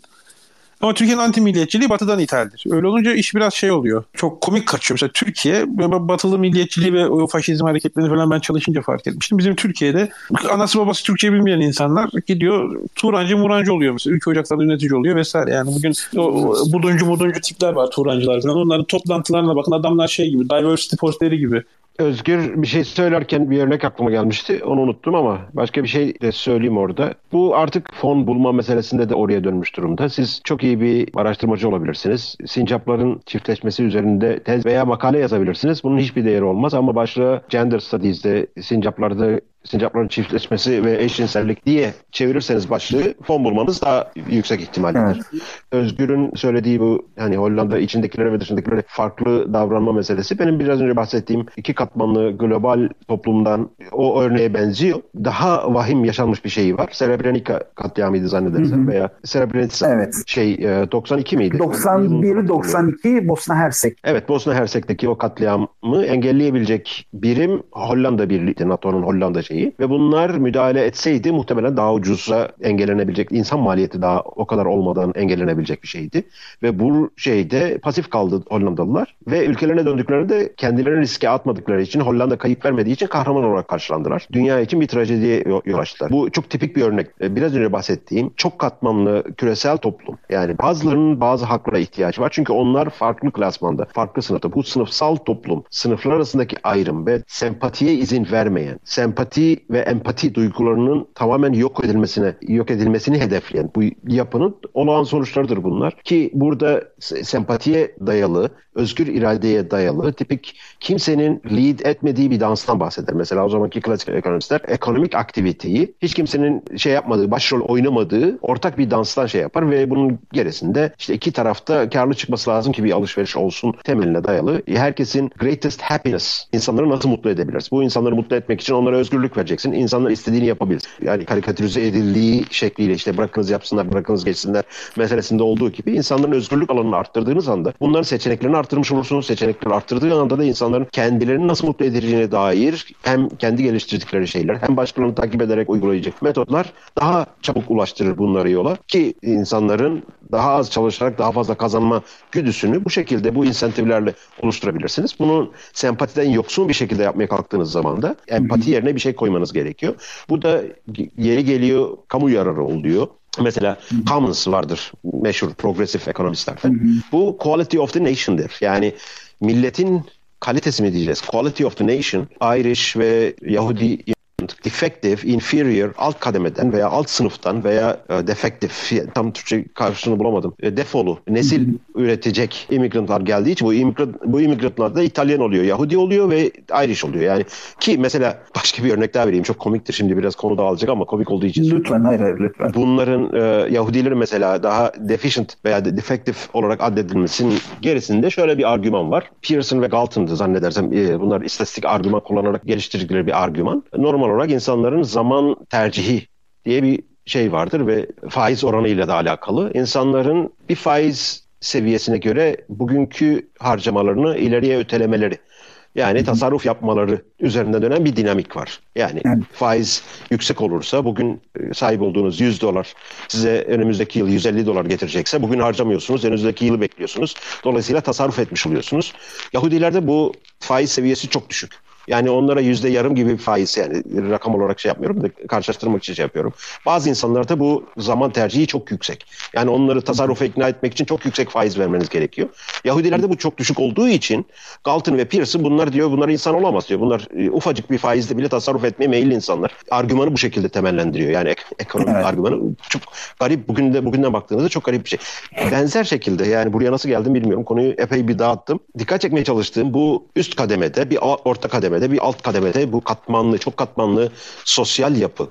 Speaker 3: ama Türkiye'nin anti milliyetçiliği batıdan ithaldir. Öyle olunca iş biraz şey oluyor. Çok komik kaçıyor. Mesela Türkiye batılı milliyetçiliği ve o faşizm hareketlerini falan ben çalışınca fark etmiştim. Bizim Türkiye'de anası babası Türkçe bilmeyen insanlar gidiyor Turancı Murancı oluyor mesela. Ülke ocaklarında yönetici oluyor vesaire. Yani bugün o, buduncu buduncu tipler var Turancılar falan. Onların toplantılarına bakın adamlar şey gibi diversity posteri gibi
Speaker 2: Özgür bir şey söylerken bir örnek aklıma gelmişti. Onu unuttum ama başka bir şey de söyleyeyim orada. Bu artık fon bulma meselesinde de oraya dönmüş durumda. Siz çok iyi bir araştırmacı olabilirsiniz. Sincapların çiftleşmesi üzerinde tez veya makale yazabilirsiniz. Bunun hiçbir değeri olmaz ama başlığı Gender Studies'de sincaplarda sincapların çiftleşmesi ve eşcinsellik diye çevirirseniz başlığı fon bulmanız daha yüksek ihtimaldir. Evet. Özgür'ün söylediği bu hani Hollanda içindekilere ve dışındakilere farklı davranma meselesi benim biraz önce bahsettiğim iki katmanlı global toplumdan o örneğe benziyor. Daha vahim yaşanmış bir şey var. Srebrenica katliamıydı zannedersem veya Srebrenica evet. şey 92 e, miydi?
Speaker 1: 91-92 Bosna Hersek.
Speaker 2: Evet Bosna Hersek'teki o katliamı engelleyebilecek birim Hollanda Birliği'ydi. NATO'nun Hollanda şeyi ve bunlar müdahale etseydi muhtemelen daha ucuza engellenebilecek insan maliyeti daha o kadar olmadan engellenebilecek bir şeydi. Ve bu şeyde pasif kaldı Hollandalılar ve ülkelerine döndüklerinde kendilerini riske atmadıkları için Hollanda kayıp vermediği için kahraman olarak karşılandılar. Dünya için bir trajediye yol açtılar. Bu çok tipik bir örnek. E, biraz önce bahsettiğim çok katmanlı küresel toplum. Yani bazılarının bazı haklara ihtiyacı var. Çünkü onlar farklı klasmanda, farklı sınıfta. Bu sınıfsal toplum, sınıflar arasındaki ayrım ve sempatiye izin vermeyen, sempati sempati ve empati duygularının tamamen yok edilmesine yok edilmesini hedefleyen bu yapının olağan sonuçlarıdır bunlar. Ki burada sempatiye dayalı, özgür iradeye dayalı tipik kimsenin lead etmediği bir danstan bahseder. Mesela o zamanki klasik ekonomistler ekonomik aktiviteyi hiç kimsenin şey yapmadığı, başrol oynamadığı ortak bir danstan şey yapar ve bunun gerisinde işte iki tarafta karlı çıkması lazım ki bir alışveriş olsun temeline dayalı. Herkesin greatest happiness, insanları nasıl mutlu edebiliriz? Bu insanları mutlu etmek için onlara özgürlük özgürlük vereceksin. İnsanlar istediğini yapabilir. Yani karikatürize edildiği şekliyle işte bırakınız yapsınlar, bırakınız geçsinler meselesinde olduğu gibi insanların özgürlük alanını arttırdığınız anda bunların seçeneklerini arttırmış olursunuz. Seçenekleri arttırdığı anda da insanların kendilerini nasıl mutlu edeceğine dair hem kendi geliştirdikleri şeyler hem başkalarını takip ederek uygulayacak metotlar daha çabuk ulaştırır bunları yola ki insanların daha az çalışarak daha fazla kazanma güdüsünü bu şekilde bu insentiflerle oluşturabilirsiniz. Bunu sempatiden yoksun bir şekilde yapmaya kalktığınız zaman da empati yerine bir şey koymanız gerekiyor. Bu da yeri geliyor kamu yararı oluyor. Mesela Commons vardır meşhur progresif ekonomistlerden. Bu quality of the nation'dır. Yani milletin kalitesi mi diyeceğiz? Quality of the nation, Irish ve Yahudi defective, inferior alt kademeden veya alt sınıftan veya e, defektif tam Türkçe karşılığını bulamadım. E, defolu nesil üretecek immigrantlar geldiği için bu immigrant, bu immigrantlar da İtalyan oluyor, Yahudi oluyor ve Irish oluyor. Yani ki mesela başka bir örnek daha vereyim. Çok komiktir şimdi biraz konu dağılacak ama komik olduğu için.
Speaker 1: Lütfen hayır hayır lütfen.
Speaker 2: Bunların e, Yahudilerin mesela daha deficient veya defective olarak addedilmesinin gerisinde şöyle bir argüman var. Pearson ve Galton'dı zannedersem e, bunlar istatistik argüman kullanarak geliştirdikleri bir argüman. Normal olarak insanların zaman tercihi diye bir şey vardır ve faiz oranıyla da alakalı. İnsanların bir faiz seviyesine göre bugünkü harcamalarını ileriye ötelemeleri. Yani tasarruf yapmaları üzerinde dönen bir dinamik var. Yani faiz yüksek olursa bugün e, sahip olduğunuz 100 dolar size önümüzdeki yıl 150 dolar getirecekse bugün harcamıyorsunuz. Önümüzdeki yılı bekliyorsunuz. Dolayısıyla tasarruf etmiş oluyorsunuz. Yahudilerde bu faiz seviyesi çok düşük. Yani onlara yüzde yarım gibi bir faiz yani rakam olarak şey yapmıyorum da karşılaştırmak için şey yapıyorum. Bazı insanlarda bu zaman tercihi çok yüksek. Yani onları tasarrufa ikna etmek için çok yüksek faiz vermeniz gerekiyor. Yahudilerde bu çok düşük olduğu için Galton ve Pearson bunlar diyor bunlar insan olamaz diyor. Bunlar e, ufacık bir faizle bile tasarruf etmeye meyilli insanlar. Argümanı bu şekilde temellendiriyor. Yani ek- ekonomik evet. argümanı çok garip bugün de bugünden baktığınızda çok garip bir şey. Benzer şekilde yani buraya nasıl geldim bilmiyorum. Konuyu epey bir dağıttım. Dikkat çekmeye çalıştığım bu üst kademede bir orta kademede kademede bir alt kademede bu katmanlı, çok katmanlı sosyal yapı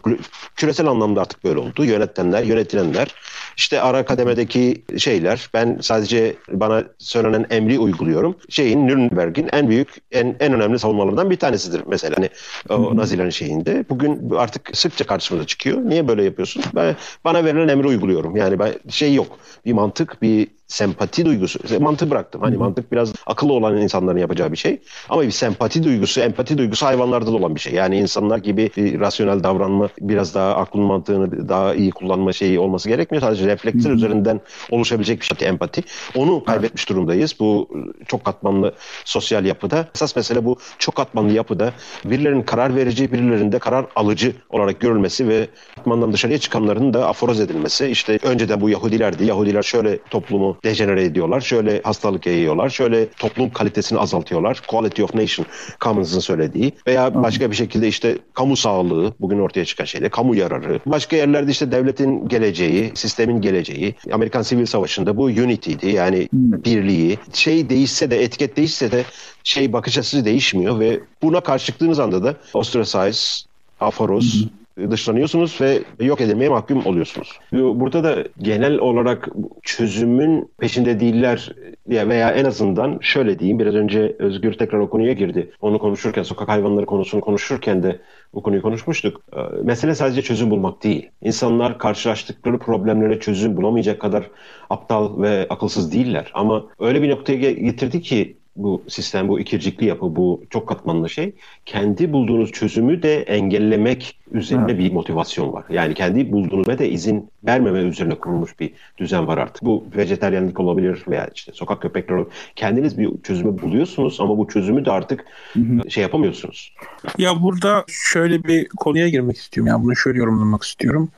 Speaker 2: küresel anlamda artık böyle oldu. Yönetenler, yönetilenler işte ara kademedeki şeyler ben sadece bana söylenen emri uyguluyorum. Şeyin Nürnberg'in en büyük en, en önemli savunmalarından bir tanesidir mesela. Hani o Nazilerin şeyinde. Bugün artık sıkça karşımıza çıkıyor. Niye böyle yapıyorsun? Ben, bana verilen emri uyguluyorum. Yani ben, şey yok. Bir mantık, bir sempati duygusu. Mantığı bıraktım. Hani mantık biraz akıllı olan insanların yapacağı bir şey. Ama bir sempati duygusu, empati duygusu hayvanlarda da olan bir şey. Yani insanlar gibi rasyonel davranma, biraz daha aklın mantığını daha iyi kullanma şeyi olması gerekmiyor. Sadece refleksler üzerinden oluşabilecek bir şey empati. Onu kaybetmiş durumdayız. Bu çok katmanlı sosyal yapıda. Esas mesele bu çok katmanlı yapıda birilerinin karar verici, birilerinin de karar alıcı olarak görülmesi ve katmandan dışarıya çıkanların da aforoz edilmesi. İşte önceden bu Yahudilerdi. Yahudiler şöyle toplumu dejenere ediyorlar. Şöyle hastalık yayıyorlar. Şöyle toplum kalitesini azaltıyorlar. Quality of Nation Commons'ın söylediği. Veya başka bir şekilde işte kamu sağlığı bugün ortaya çıkan şeyde kamu yararı. Başka yerlerde işte devletin geleceği, sistemin geleceği. Amerikan Sivil Savaşı'nda bu unity'di. Yani birliği. Şey değişse de etiket değişse de şey bakış açısı değişmiyor ve buna karşı çıktığınız anda da ostracize, aforoz, dışlanıyorsunuz ve yok edilmeye mahkum oluyorsunuz. Burada da genel olarak çözümün peşinde değiller veya en azından şöyle diyeyim biraz önce Özgür tekrar o konuya girdi. Onu konuşurken sokak hayvanları konusunu konuşurken de bu konuyu konuşmuştuk. Mesele sadece çözüm bulmak değil. İnsanlar karşılaştıkları problemlere çözüm bulamayacak kadar aptal ve akılsız değiller. Ama öyle bir noktaya getirdi ki bu sistem, bu ikircikli yapı, bu çok katmanlı şey kendi bulduğunuz çözümü de engellemek üzerine bir motivasyon var. Yani kendi bulduğunuz ve de izin vermeme üzerine kurulmuş bir düzen var artık. Bu vejeteryanlık olabilir veya işte sokak köpekleri olabilir. Kendiniz bir çözümü buluyorsunuz ama bu çözümü de artık hı hı. şey yapamıyorsunuz.
Speaker 3: Ya burada şöyle bir konuya girmek istiyorum. Yani bunu şöyle yorumlamak istiyorum.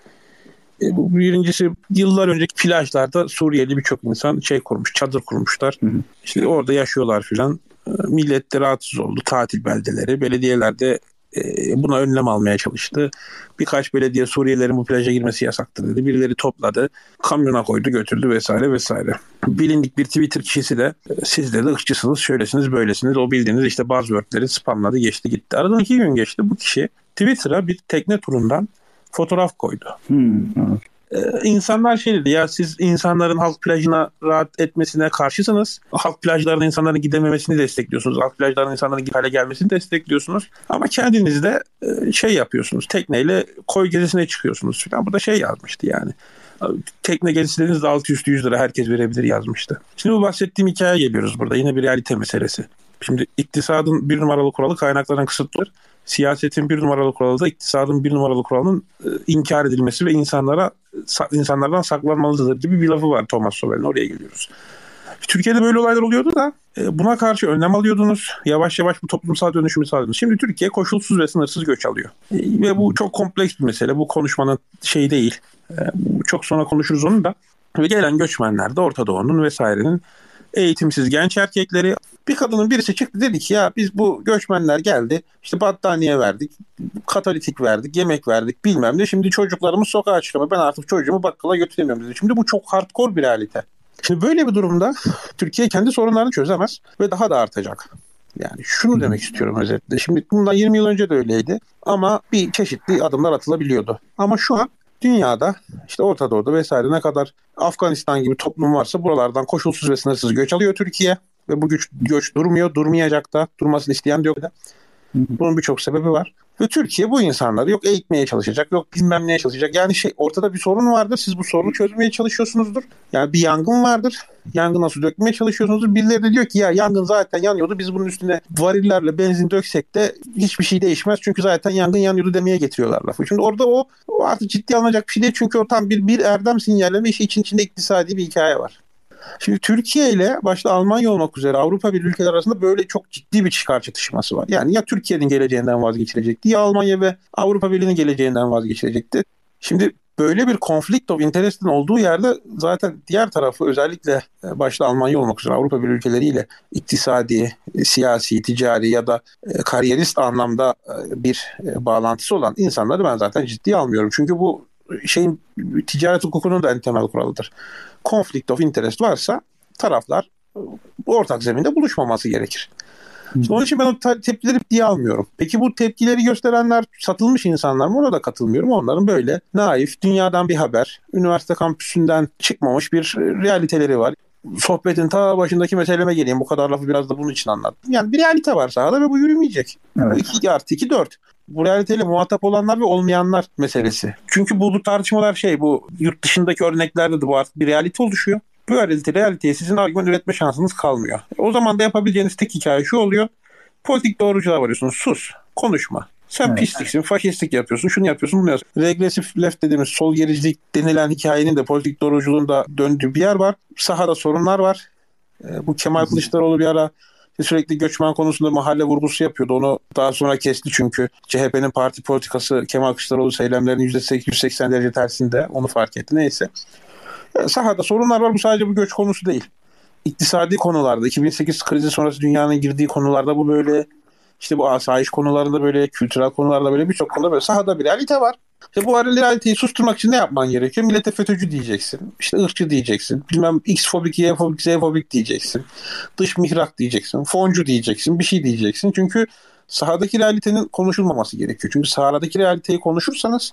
Speaker 3: E, bu birincisi yıllar önceki plajlarda Suriyeli birçok insan şey kurmuş, çadır kurmuşlar. Hı hı. İşte orada yaşıyorlar filan. E, millet de rahatsız oldu. Tatil beldeleri. Belediyelerde e, buna önlem almaya çalıştı. Birkaç belediye Suriyelilerin bu plaja girmesi yasaktır dedi. Birileri topladı, kamyona koydu, götürdü vesaire vesaire. Bilindik bir Twitter kişisi de siz de ırkçısınız, şöylesiniz, böylesiniz. O bildiğiniz işte buzzwordleri spamladı, geçti gitti. Aradan iki gün geçti. Bu kişi Twitter'a bir tekne turundan fotoğraf koydu. Hmm, Ee, insanlar şey dedi ya siz insanların halk plajına rahat etmesine karşısınız. Halk plajlarına insanların gidememesini destekliyorsunuz. Halk plajlarına insanların hale gelmesini destekliyorsunuz. Ama kendiniz de e, şey yapıyorsunuz. Tekneyle koy gezisine çıkıyorsunuz falan. Burada şey yazmıştı yani. Tekne gezisi dediğinizde altı üstü 100 lira herkes verebilir yazmıştı. Şimdi bu bahsettiğim hikaye geliyoruz burada. Yine bir realite meselesi. Şimdi iktisadın bir numaralı kuralı kaynakların kısıtlıdır siyasetin bir numaralı kuralı da iktisadın bir numaralı kuralının e, inkar edilmesi ve insanlara insanlardan saklanmalıdır gibi bir lafı var Thomas Sobel'in. Oraya geliyoruz. Türkiye'de böyle olaylar oluyordu da e, buna karşı önlem alıyordunuz. Yavaş yavaş bu toplumsal dönüşümü sağlıyordunuz. Şimdi Türkiye koşulsuz ve sınırsız göç alıyor. E, ve bu çok kompleks bir mesele. Bu konuşmanın şey değil. Çok sonra konuşuruz onu da. Ve gelen göçmenler de Orta Doğu'nun vesairenin eğitimsiz genç erkekleri. Bir kadının birisi çıktı dedi ki ya biz bu göçmenler geldi işte battaniye verdik, katalitik verdik, yemek verdik bilmem ne. Şimdi çocuklarımız sokağa çıkamıyor. Ben artık çocuğumu bakkala götüremiyorum dedi. Şimdi bu çok hardcore bir realite. Şimdi böyle bir durumda Türkiye kendi sorunlarını çözemez ve daha da artacak. Yani şunu demek istiyorum özetle. Şimdi bundan 20 yıl önce de öyleydi ama bir çeşitli adımlar atılabiliyordu. Ama şu an dünyada işte Orta Doğu'da vesaire ne kadar Afganistan gibi toplum varsa buralardan koşulsuz ve sınırsız göç alıyor Türkiye. Ve bu göç, göç durmuyor, durmayacak da, durmasını isteyen de yok da. Bunun birçok sebebi var. Ve Türkiye bu insanları yok eğitmeye çalışacak, yok bilmem neye çalışacak. Yani şey ortada bir sorun vardır. Siz bu sorunu çözmeye çalışıyorsunuzdur. Yani bir yangın vardır. Yangına su dökmeye çalışıyorsunuzdur. Birileri de diyor ki ya yangın zaten yanıyordu. Biz bunun üstüne varillerle benzin döksek de hiçbir şey değişmez. Çünkü zaten yangın yanıyordu demeye getiriyorlar lafı. Şimdi orada o, o artık ciddi alınacak bir şey değil. Çünkü o tam bir, bir erdem sinyalleme işi için içinde iktisadi bir hikaye var. Şimdi Türkiye ile başta Almanya olmak üzere Avrupa bir ülkeler arasında böyle çok ciddi bir çıkar çatışması var. Yani ya Türkiye'nin geleceğinden vazgeçilecekti ya Almanya ve Avrupa Birliği'nin geleceğinden vazgeçilecekti. Şimdi böyle bir conflict of interest'in olduğu yerde zaten diğer tarafı özellikle e, başta Almanya olmak üzere Avrupa Birliği ülkeleriyle iktisadi, e, siyasi, ticari ya da e, kariyerist anlamda bir bağlantısı olan insanları ben zaten ciddiye almıyorum. Çünkü bu şeyin ticaret hukukunun da en temel kuralıdır conflict of interest varsa taraflar ortak zeminde buluşmaması gerekir. İşte onun için ben o tepkileri diye almıyorum. Peki bu tepkileri gösterenler satılmış insanlar mı? Ona da katılmıyorum. Onların böyle naif, dünyadan bir haber, üniversite kampüsünden çıkmamış bir realiteleri var sohbetin ta başındaki meseleme geleyim. Bu kadar lafı biraz da bunun için anlattım. Yani bir realite var sahada ve bu yürümeyecek. Evet. 2 artı 2 4. Bu realiteyle muhatap olanlar ve olmayanlar meselesi. Çünkü bu, tartışmalar şey bu yurt dışındaki örneklerde de bu artık bir realite oluşuyor. Bu realite, realiteye sizin argüman üretme şansınız kalmıyor. O zaman da yapabileceğiniz tek hikaye şu oluyor. Politik doğruculuğa varıyorsunuz. Sus. Konuşma. Sen evet. pisliksin, faşistlik yapıyorsun, şunu yapıyorsun, bunu yapıyorsun. Regresif left dediğimiz sol gericilik denilen hikayenin de politik doğruculuğun da döndüğü bir yer var. Sahada sorunlar var. Ee, bu Kemal Kılıçdaroğlu bir ara sürekli göçmen konusunda mahalle vurgusu yapıyordu. Onu daha sonra kesti çünkü CHP'nin parti politikası Kemal Kılıçdaroğlu söylemlerinin %180 derece tersinde. Onu fark etti. Neyse. Ee, sahada sorunlar var. Bu sadece bu göç konusu değil. İktisadi konularda, 2008 krizi sonrası dünyanın girdiği konularda bu böyle işte bu asayiş konularında böyle, kültürel konularda böyle birçok konuda böyle sahada bir realite var. İşte bu realiteyi susturmak için ne yapman gerekiyor? Millete FETÖ'cü diyeceksin. İşte ırkçı diyeceksin. Bilmem X fobik, Y fobik, Z fobik diyeceksin. Dış mihrak diyeceksin. Foncu diyeceksin. Bir şey diyeceksin. Çünkü sahadaki realitenin konuşulmaması gerekiyor. Çünkü sahadaki realiteyi konuşursanız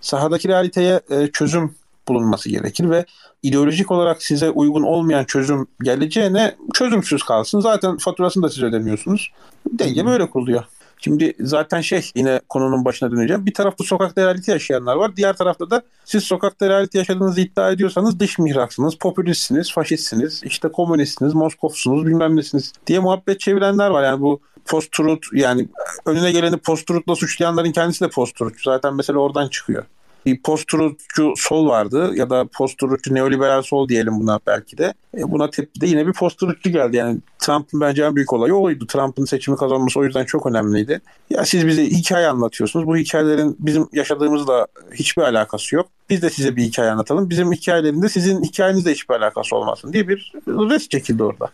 Speaker 3: sahadaki realiteye e, çözüm bulunması gerekir ve ideolojik olarak size uygun olmayan çözüm geleceğine çözümsüz kalsın. Zaten faturasını da siz ödemiyorsunuz. Denge böyle kuruluyor. Şimdi zaten şey yine konunun başına döneceğim. Bir tarafta sokakta realite yaşayanlar var. Diğer tarafta da siz sokakta realite yaşadığınızı iddia ediyorsanız dış mihraksınız, popülistsiniz, faşistsiniz, işte komünistsiniz, Moskofsunuz, bilmem nesiniz diye muhabbet çevirenler var. Yani bu post-truth yani önüne geleni post-truth'la suçlayanların kendisi de post-truth. Zaten mesela oradan çıkıyor bir post-truthçu sol vardı ya da post-truthçu neoliberal sol diyelim buna belki de. E buna tepki de yine bir post-truthçu geldi. Yani Trump'ın bence en büyük olayı oydu. Trump'ın seçimi kazanması o yüzden çok önemliydi. Ya siz bize hikaye anlatıyorsunuz. Bu hikayelerin bizim yaşadığımızla hiçbir alakası yok. Biz de size bir hikaye anlatalım. Bizim hikayelerinde sizin hikayenizle hiçbir alakası olmasın diye bir res çekildi orada.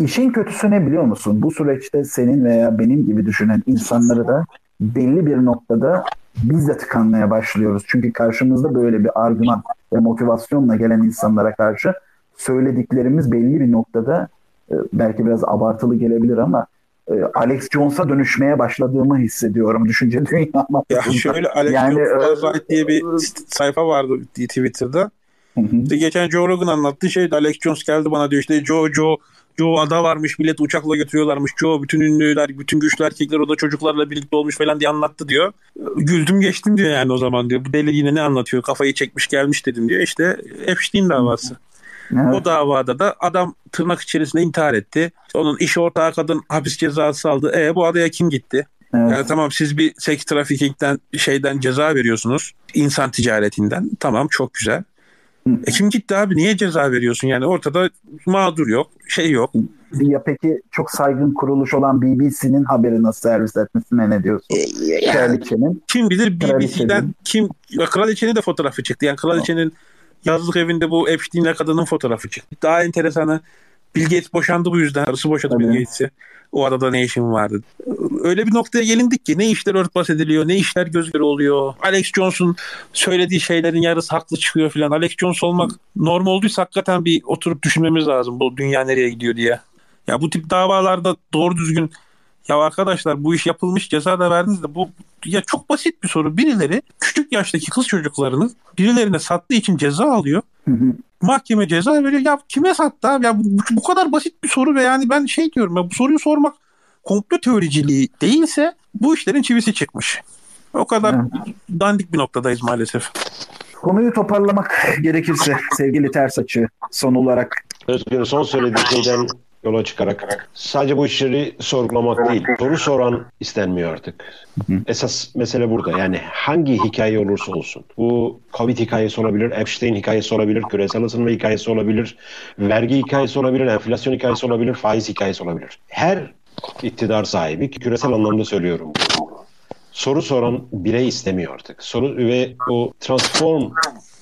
Speaker 1: İşin kötüsü ne biliyor musun? Bu süreçte senin veya benim gibi düşünen insanları da belli bir noktada biz de tıkanmaya başlıyoruz. Çünkü karşımızda böyle bir argüman ve motivasyonla gelen insanlara karşı söylediklerimiz belli bir noktada e, belki biraz abartılı gelebilir ama e, Alex Jones'a dönüşmeye başladığımı hissediyorum düşünce dünyama.
Speaker 3: Ya şöyle Alex yani, Jones e, diye bir sayfa vardı Twitter'da. İşte geçen Joe Rogan anlattığı şey Alex Jones geldi bana diyor işte Joe Joe Joe ada varmış millet uçakla götürüyorlarmış. Joe bütün ünlüler, bütün güçlü erkekler o da çocuklarla birlikte olmuş falan diye anlattı diyor. Güldüm geçtim diyor yani o zaman diyor. Bu deli yine ne anlatıyor? Kafayı çekmiş gelmiş dedim diyor. İşte Epstein davası. Evet. O davada da adam tırnak içerisinde intihar etti. Onun iş ortağı kadın hapis cezası aldı. E bu adaya kim gitti? Evet. Yani tamam siz bir seks trafikingden şeyden ceza veriyorsunuz. insan ticaretinden. Tamam çok güzel. E kim gitti abi niye ceza veriyorsun yani ortada mağdur yok şey yok.
Speaker 1: Ya peki çok saygın kuruluş olan BBC'nin haberi nasıl servis etmesine ne diyorsun?
Speaker 3: E, Kraliçenin. Kim bilir BBC'den kim kraliçenin de fotoğrafı çıktı. Yani kraliçenin yazlık evinde bu Epstein'le kadının fotoğrafı çıktı. Daha enteresanı Bill Gates boşandı bu yüzden. Arası boşadı Tabii. Bill Gates'i. O arada ne işim vardı? Öyle bir noktaya gelindik ki ne işler örtbas ediliyor, ne işler göz göre oluyor. Alex Jones'un söylediği şeylerin yarısı haklı çıkıyor filan. Alex Jones olmak normal olduysa hakikaten bir oturup düşünmemiz lazım bu dünya nereye gidiyor diye. Ya bu tip davalarda doğru düzgün ya arkadaşlar bu iş yapılmış ceza da verdiniz de bu ya çok basit bir soru. Birileri küçük yaştaki kız çocuklarını birilerine sattığı için ceza alıyor. Hı hı. Mahkeme ceza veriyor. Ya kime sattı abi? Ya bu, bu kadar basit bir soru ve yani ben şey diyorum ya bu soruyu sormak komplo teoriciliği değilse bu işlerin çivisi çıkmış. O kadar evet. dandik bir noktadayız maalesef.
Speaker 1: Konuyu toparlamak gerekirse sevgili ters açı son olarak.
Speaker 2: Özgür son söylediği şeyden yola çıkarak sadece bu işleri sorgulamak değil, soru soran istenmiyor artık. Esas mesele burada. Yani hangi hikaye olursa olsun. Bu Covid hikayesi olabilir, Epstein hikayesi olabilir, küresel ısınma hikayesi olabilir, vergi hikayesi olabilir, enflasyon hikayesi olabilir, faiz hikayesi olabilir. Her iktidar sahibi, küresel anlamda söylüyorum soru soran birey istemiyor artık. Soru ve o transform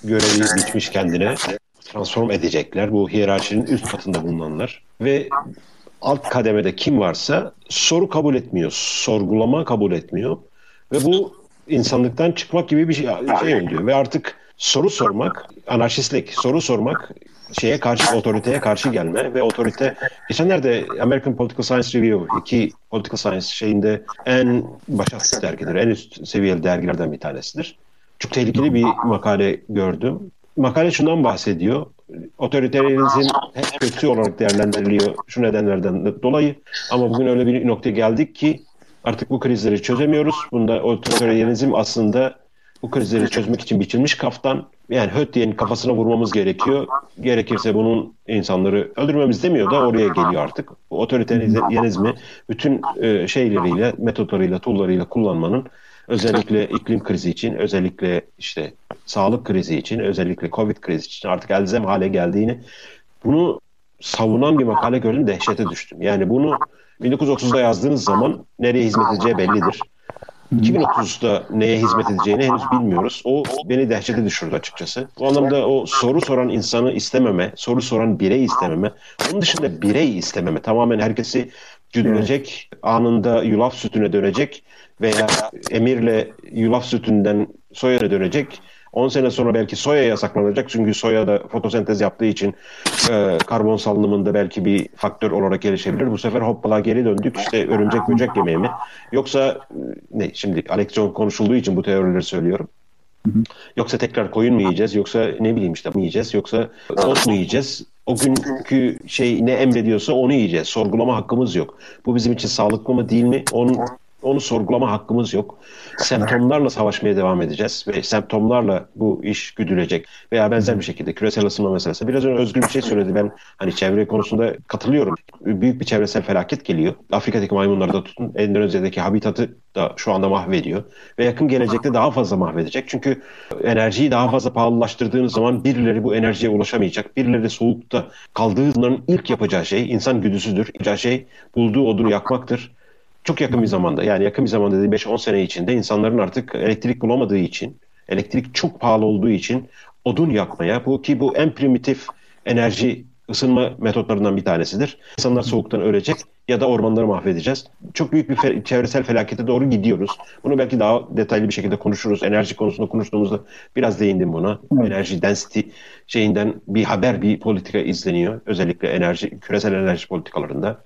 Speaker 2: görevi bitmiş kendine transform edecekler. Bu hiyerarşinin üst katında bulunanlar ve alt kademede kim varsa soru kabul etmiyor, sorgulama kabul etmiyor ve bu insanlıktan çıkmak gibi bir şey, şey oluyor ve artık soru sormak, anarşistlik, soru sormak şeye karşı, otoriteye karşı gelme ve otorite geçenlerde American Political Science Review iki Political Science şeyinde en başarılı dergidir. En üst seviyeli dergilerden bir tanesidir. Çok tehlikeli bir makale gördüm. Makale şundan bahsediyor. Otoriterizm hep kötü olarak değerlendiriliyor şu nedenlerden dolayı. Ama bugün öyle bir noktaya geldik ki artık bu krizleri çözemiyoruz. Bunda otoriterizm aslında bu krizleri çözmek için biçilmiş kaftan. Yani höt diyenin kafasına vurmamız gerekiyor. Gerekirse bunun insanları öldürmemiz demiyor da oraya geliyor artık. Otoriterizmi bütün e, şeyleriyle, metotlarıyla, tool'larıyla kullanmanın özellikle iklim krizi için, özellikle işte sağlık krizi için, özellikle Covid krizi için artık elzem hale geldiğini bunu savunan bir makale gördüm dehşete düştüm. Yani bunu 1930'da yazdığınız zaman nereye hizmet edeceği bellidir. 2030'da neye hizmet edeceğini henüz bilmiyoruz. O beni dehşete düşürdü açıkçası. Bu anlamda o soru soran insanı istememe, soru soran birey istememe, onun dışında birey istememe, tamamen herkesi güdülecek, anında yulaf sütüne dönecek veya emirle yulaf sütünden soya dönecek 10 sene sonra belki soya yasaklanacak çünkü soya da fotosentez yaptığı için e, karbon salınımında belki bir faktör olarak gelişebilir. Bu sefer hoppala geri döndük işte örümcek böcek yemeği mi? Yoksa e, ne şimdi Alex konuşulduğu için bu teorileri söylüyorum. Yoksa tekrar koyun mu yiyeceğiz yoksa ne bileyim işte mi yiyeceğiz yoksa ot mu yiyeceğiz? O günkü şey ne emrediyorsa onu yiyeceğiz. Sorgulama hakkımız yok. Bu bizim için sağlıklı mı değil mi? Onun onu sorgulama hakkımız yok. Semptomlarla savaşmaya devam edeceğiz ve semptomlarla bu iş güdülecek veya benzer bir şekilde küresel ısınma meselesi. Biraz önce Özgür bir şey söyledi. Ben hani çevre konusunda katılıyorum. Büyük bir çevresel felaket geliyor. Afrika'daki maymunları da tutun. Endonezya'daki habitatı da şu anda mahvediyor. Ve yakın gelecekte daha fazla mahvedecek. Çünkü enerjiyi daha fazla pahalılaştırdığınız zaman birileri bu enerjiye ulaşamayacak. Birileri soğukta kaldığı zaman ilk yapacağı şey insan güdüsüdür. Yapacağı şey bulduğu odunu yakmaktır çok yakın bir zamanda yani yakın bir zamanda dediğim 5-10 sene içinde insanların artık elektrik bulamadığı için, elektrik çok pahalı olduğu için odun yakmaya bu ki bu en primitif enerji ısınma metotlarından bir tanesidir. İnsanlar soğuktan ölecek ya da ormanları mahvedeceğiz. Çok büyük bir fe- çevresel felakete doğru gidiyoruz. Bunu belki daha detaylı bir şekilde konuşuruz. Enerji konusunda konuştuğumuzda biraz değindim buna. Evet. Enerji density şeyinden bir haber, bir politika izleniyor. Özellikle enerji, küresel enerji politikalarında.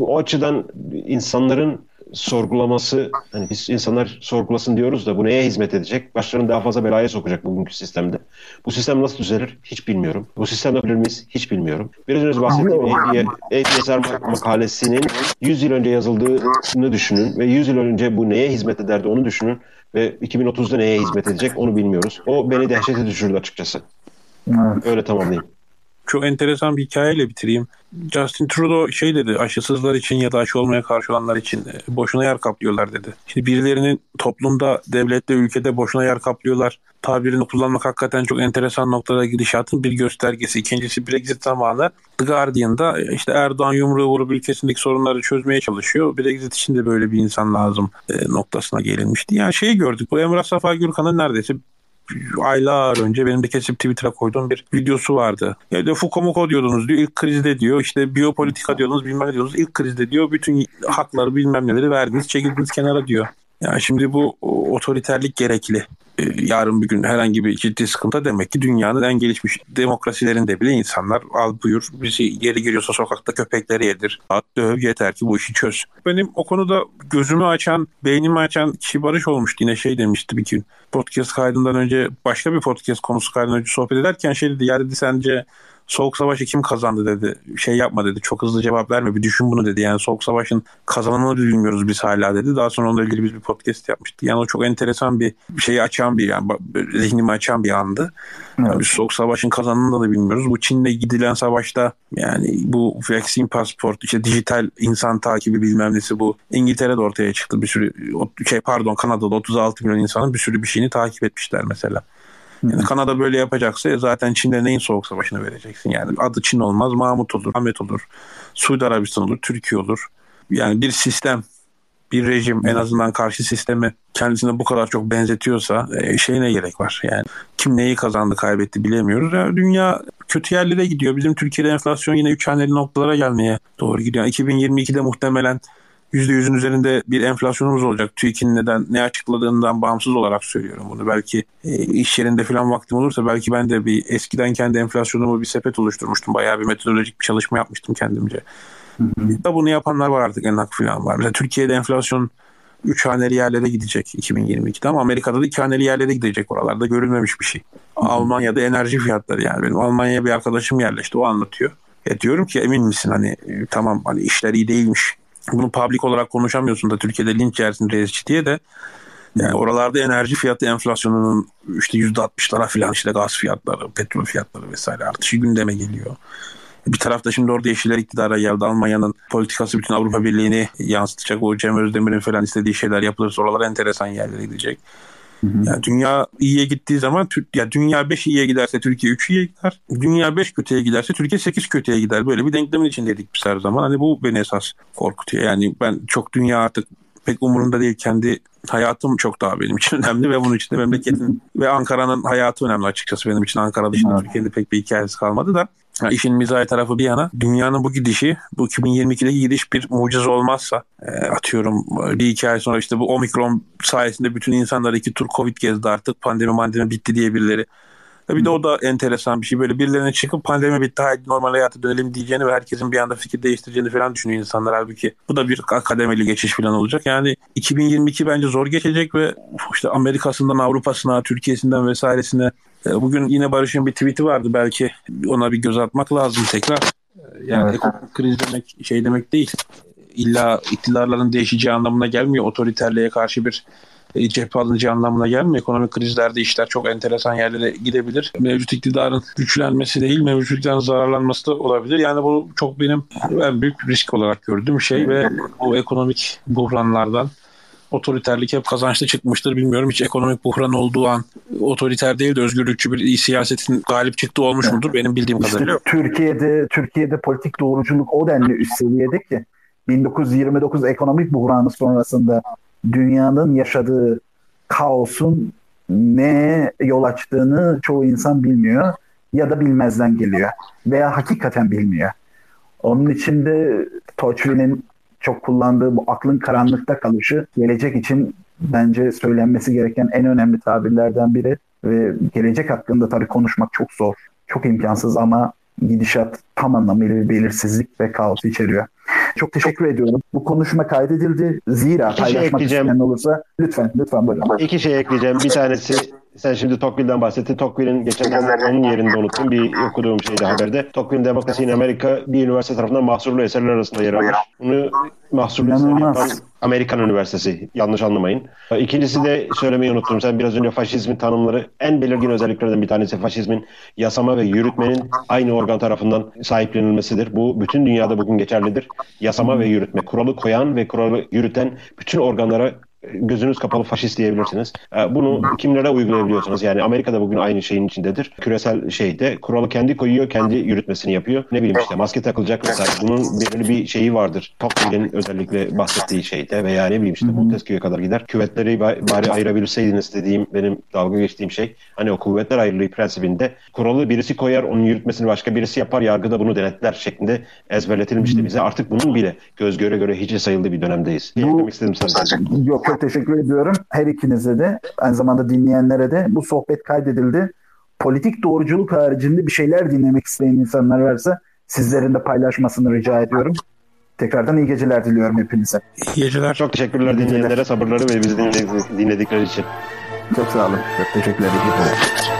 Speaker 2: O açıdan insanların sorgulaması hani biz insanlar sorgulasın diyoruz da bu neye hizmet edecek? Başlarını daha fazla belaya sokacak bugünkü sistemde. Bu sistem nasıl düzelir? Hiç bilmiyorum. Bu sistemde bilir miyiz? Hiç bilmiyorum. Biraz önce bahsettiğim ATSR makalesinin 100 yıl önce yazıldığını düşünün ve 100 yıl önce bu neye hizmet ederdi onu düşünün ve 2030'da neye hizmet edecek onu bilmiyoruz. O beni dehşete düşürdü açıkçası. Evet. Öyle tamamlayayım
Speaker 3: çok enteresan bir hikayeyle bitireyim. Justin Trudeau şey dedi aşısızlar için ya da aşı olmaya karşı olanlar için e, boşuna yer kaplıyorlar dedi. Şimdi birilerinin toplumda, devlette, ülkede boşuna yer kaplıyorlar tabirini kullanmak hakikaten çok enteresan noktada gidişatın bir göstergesi. İkincisi Brexit zamanı The Guardian'da e, işte Erdoğan yumruğu vurup ülkesindeki sorunları çözmeye çalışıyor. Brexit için de böyle bir insan lazım e, noktasına gelinmişti. Yani şeyi gördük. Bu Emrah Safa Gürkan'ın neredeyse aylar önce benim de kesip Twitter'a koyduğum bir videosu vardı. Ya de Foucault diyordunuz diyor ilk krizde diyor işte biyopolitika diyordunuz bilmem ne diyordunuz ilk krizde diyor bütün hakları bilmem neleri verdiniz çekildiniz kenara diyor. Yani şimdi bu otoriterlik gerekli. Ee, yarın bir gün herhangi bir ciddi sıkıntı demek ki dünyanın en gelişmiş demokrasilerinde bile insanlar al buyur bizi yeri giriyorsa sokakta köpekleri yedir. At döv yeter ki bu işi çöz. Benim o konuda gözümü açan, beynimi açan kişi Barış olmuştu. Yine şey demişti bir gün. Podcast kaydından önce başka bir podcast konusu kaydından önce sohbet ederken şey dedi. Ya dedi sence Soğuk Savaşı kim kazandı dedi. Şey yapma dedi. Çok hızlı cevap verme. Bir düşün bunu dedi. Yani Soğuk Savaş'ın kazananını bilmiyoruz biz hala dedi. Daha sonra onunla ilgili biz bir podcast yapmıştık. Yani o çok enteresan bir şeyi açan bir yani zihnimi açan bir andı. Evet. Yani biz Soğuk Savaş'ın kazananını da bilmiyoruz. Bu Çin'le gidilen savaşta yani bu vaccine passport işte dijital insan takibi bilmem nesi bu İngiltere'de ortaya çıktı. Bir sürü şey pardon Kanada'da 36 milyon insanın bir sürü bir şeyini takip etmişler mesela. Yani Kanada böyle yapacaksa zaten Çin'de neyin soğuk savaşını vereceksin? Yani adı Çin olmaz, Mahmut olur, Ahmet olur, Suudi Arabistan olur, Türkiye olur. Yani bir sistem, bir rejim en azından karşı sistemi kendisine bu kadar çok benzetiyorsa e, şey ne gerek var? Yani kim neyi kazandı kaybetti bilemiyoruz. Yani dünya kötü yerlere gidiyor. Bizim Türkiye'de enflasyon yine üç haneli noktalara gelmeye doğru gidiyor. Yani 2022'de muhtemelen %100'ün üzerinde bir enflasyonumuz olacak. TÜİK'in neden ne açıkladığından bağımsız olarak söylüyorum bunu. Belki e, iş yerinde falan vaktim olursa belki ben de bir eskiden kendi enflasyonumu bir sepet oluşturmuştum. Bayağı bir metodolojik bir çalışma yapmıştım kendimce. Da bunu yapanlar var artık enak falan var. Mesela Türkiye'de enflasyon 3 haneli yerlere gidecek 2022'de ama Amerika'da da 2 haneli yerlere gidecek oralarda görülmemiş bir şey. Almanya'da enerji fiyatları yani benim Almanya'ya bir arkadaşım yerleşti o anlatıyor. Ya diyorum ki emin misin hani e, tamam hani işler iyi değilmiş. Bunu public olarak konuşamıyorsun da Türkiye'de linç yersin reisçi diye de yani oralarda enerji fiyatı enflasyonunun işte %60'lara falan işte gaz fiyatları, petrol fiyatları vesaire artışı gündeme geliyor. Bir tarafta şimdi orada Yeşiller iktidara geldi. Almanya'nın politikası bütün Avrupa Birliği'ni yansıtacak. O Cem Özdemir'in falan istediği şeyler yapılırsa oralar enteresan yerlere gidecek. Yani dünya iyiye gittiği zaman ya dünya 5 iyiye giderse Türkiye 3 iyiye gider. Dünya 5 kötüye giderse Türkiye 8 kötüye gider. Böyle bir denklemin içindeydik biz her zaman. Hani bu beni esas korkutuyor. Yani ben çok dünya artık pek umurunda değil. Kendi hayatım çok daha benim için önemli ve bunun için de memleketin ve Ankara'nın hayatı önemli açıkçası benim için. Ankara dışında evet. Türkiye'de pek bir hikayesi kalmadı da. Yani işin mizahi tarafı bir yana dünyanın bu gidişi bu 2022'deki gidiş bir mucize olmazsa e, atıyorum bir iki ay sonra işte bu omikron sayesinde bütün insanlar iki tur covid gezdi artık pandemi mandemi bitti diye birileri bir de o da enteresan bir şey. Böyle birilerine çıkıp pandemi bitti haydi normal hayata dönelim diyeceğini ve herkesin bir anda fikir değiştireceğini falan düşünüyor insanlar. Halbuki bu da bir akademili geçiş falan olacak. Yani 2022 bence zor geçecek ve işte Amerika'sından Avrupa'sına, Türkiye'sinden vesairesine e, bugün yine Barış'ın bir tweet'i vardı. Belki ona bir göz atmak lazım tekrar. E, yani evet. ekonomik kriz demek şey demek değil. İlla iktidarların değişeceği anlamına gelmiyor. Otoriterliğe karşı bir e, cephe alınacağı anlamına gelmiyor. Ekonomik krizlerde işler çok enteresan yerlere gidebilir. Mevcut iktidarın güçlenmesi değil, mevcut iktidarın zararlanması da olabilir. Yani bu çok benim en büyük risk olarak gördüğüm şey ve o ekonomik buhranlardan otoriterlik hep kazançlı çıkmıştır. Bilmiyorum hiç ekonomik buhran olduğu an otoriter değil de özgürlükçü bir siyasetin galip çıktığı olmuş mudur? Benim bildiğim kadarıyla.
Speaker 1: İşte Türkiye'de Türkiye'de politik doğruculuk o denli üst seviyede ki 1929 ekonomik buhranı sonrasında dünyanın yaşadığı kaosun ne yol açtığını çoğu insan bilmiyor ya da bilmezden geliyor veya hakikaten bilmiyor. Onun için de Toçvi'nin çok kullandığı bu aklın karanlıkta kalışı gelecek için bence söylenmesi gereken en önemli tabirlerden biri ve gelecek hakkında tabii konuşmak çok zor, çok imkansız ama gidişat tam anlamıyla bir belirsizlik ve kaos içeriyor. Çok teşekkür ediyorum. Bu konuşma kaydedildi. Zira İki şey paylaşmak şey isteyen olursa lütfen lütfen buyurun.
Speaker 2: İki şey ekleyeceğim. Bir tanesi sen şimdi Tocqueville'den bahsettin. Tocqueville'in geçen onun yerinde unuttum bir okuduğum şeyde haberde. Tocqueville'in Demokrasi in Amerika bir üniversite tarafından mahsurlu eserler arasında yer almış. Bunu mahsurlu eser yapan Amerikan Üniversitesi. Yanlış anlamayın. İkincisi de söylemeyi unuttum. Sen biraz önce faşizmin tanımları en belirgin özelliklerden bir tanesi faşizmin yasama ve yürütmenin aynı organ tarafından sahiplenilmesidir. Bu bütün dünyada bugün geçerlidir. Yasama ve yürütme. Kuralı koyan ve kuralı yürüten bütün organlara gözünüz kapalı faşist diyebilirsiniz. Ee, bunu kimlere uygulayabiliyorsunuz? Yani Amerika'da bugün aynı şeyin içindedir. Küresel şeyde kuralı kendi koyuyor, kendi yürütmesini yapıyor. Ne bileyim işte maske takılacak mesela. Bunun belirli bir şeyi vardır. Tocqueville'in özellikle bahsettiği şeyde veya ne bileyim işte Montesquieu'ya kadar gider. Küvetleri bari ayırabilseydiniz dediğim benim dalga geçtiğim şey. Hani o kuvvetler ayrılığı prensibinde kuralı birisi koyar, onun yürütmesini başka birisi yapar, yargıda bunu denetler şeklinde ezberletilmişti bize. Artık bunun bile göz göre göre hiç sayıldığı bir dönemdeyiz. Bu, istedim sadece.
Speaker 1: Yok çok teşekkür ediyorum. Her ikinize de aynı zamanda dinleyenlere de bu sohbet kaydedildi. Politik doğruculuk haricinde bir şeyler dinlemek isteyen insanlar varsa sizlerin de paylaşmasını rica ediyorum. Tekrardan iyi geceler diliyorum hepinize.
Speaker 3: İyi geceler.
Speaker 2: Çok teşekkürler dinleyenlere sabırları ve bizi dinledikleri için.
Speaker 1: Çok sağ olun. Çok teşekkürler. İyi geceler.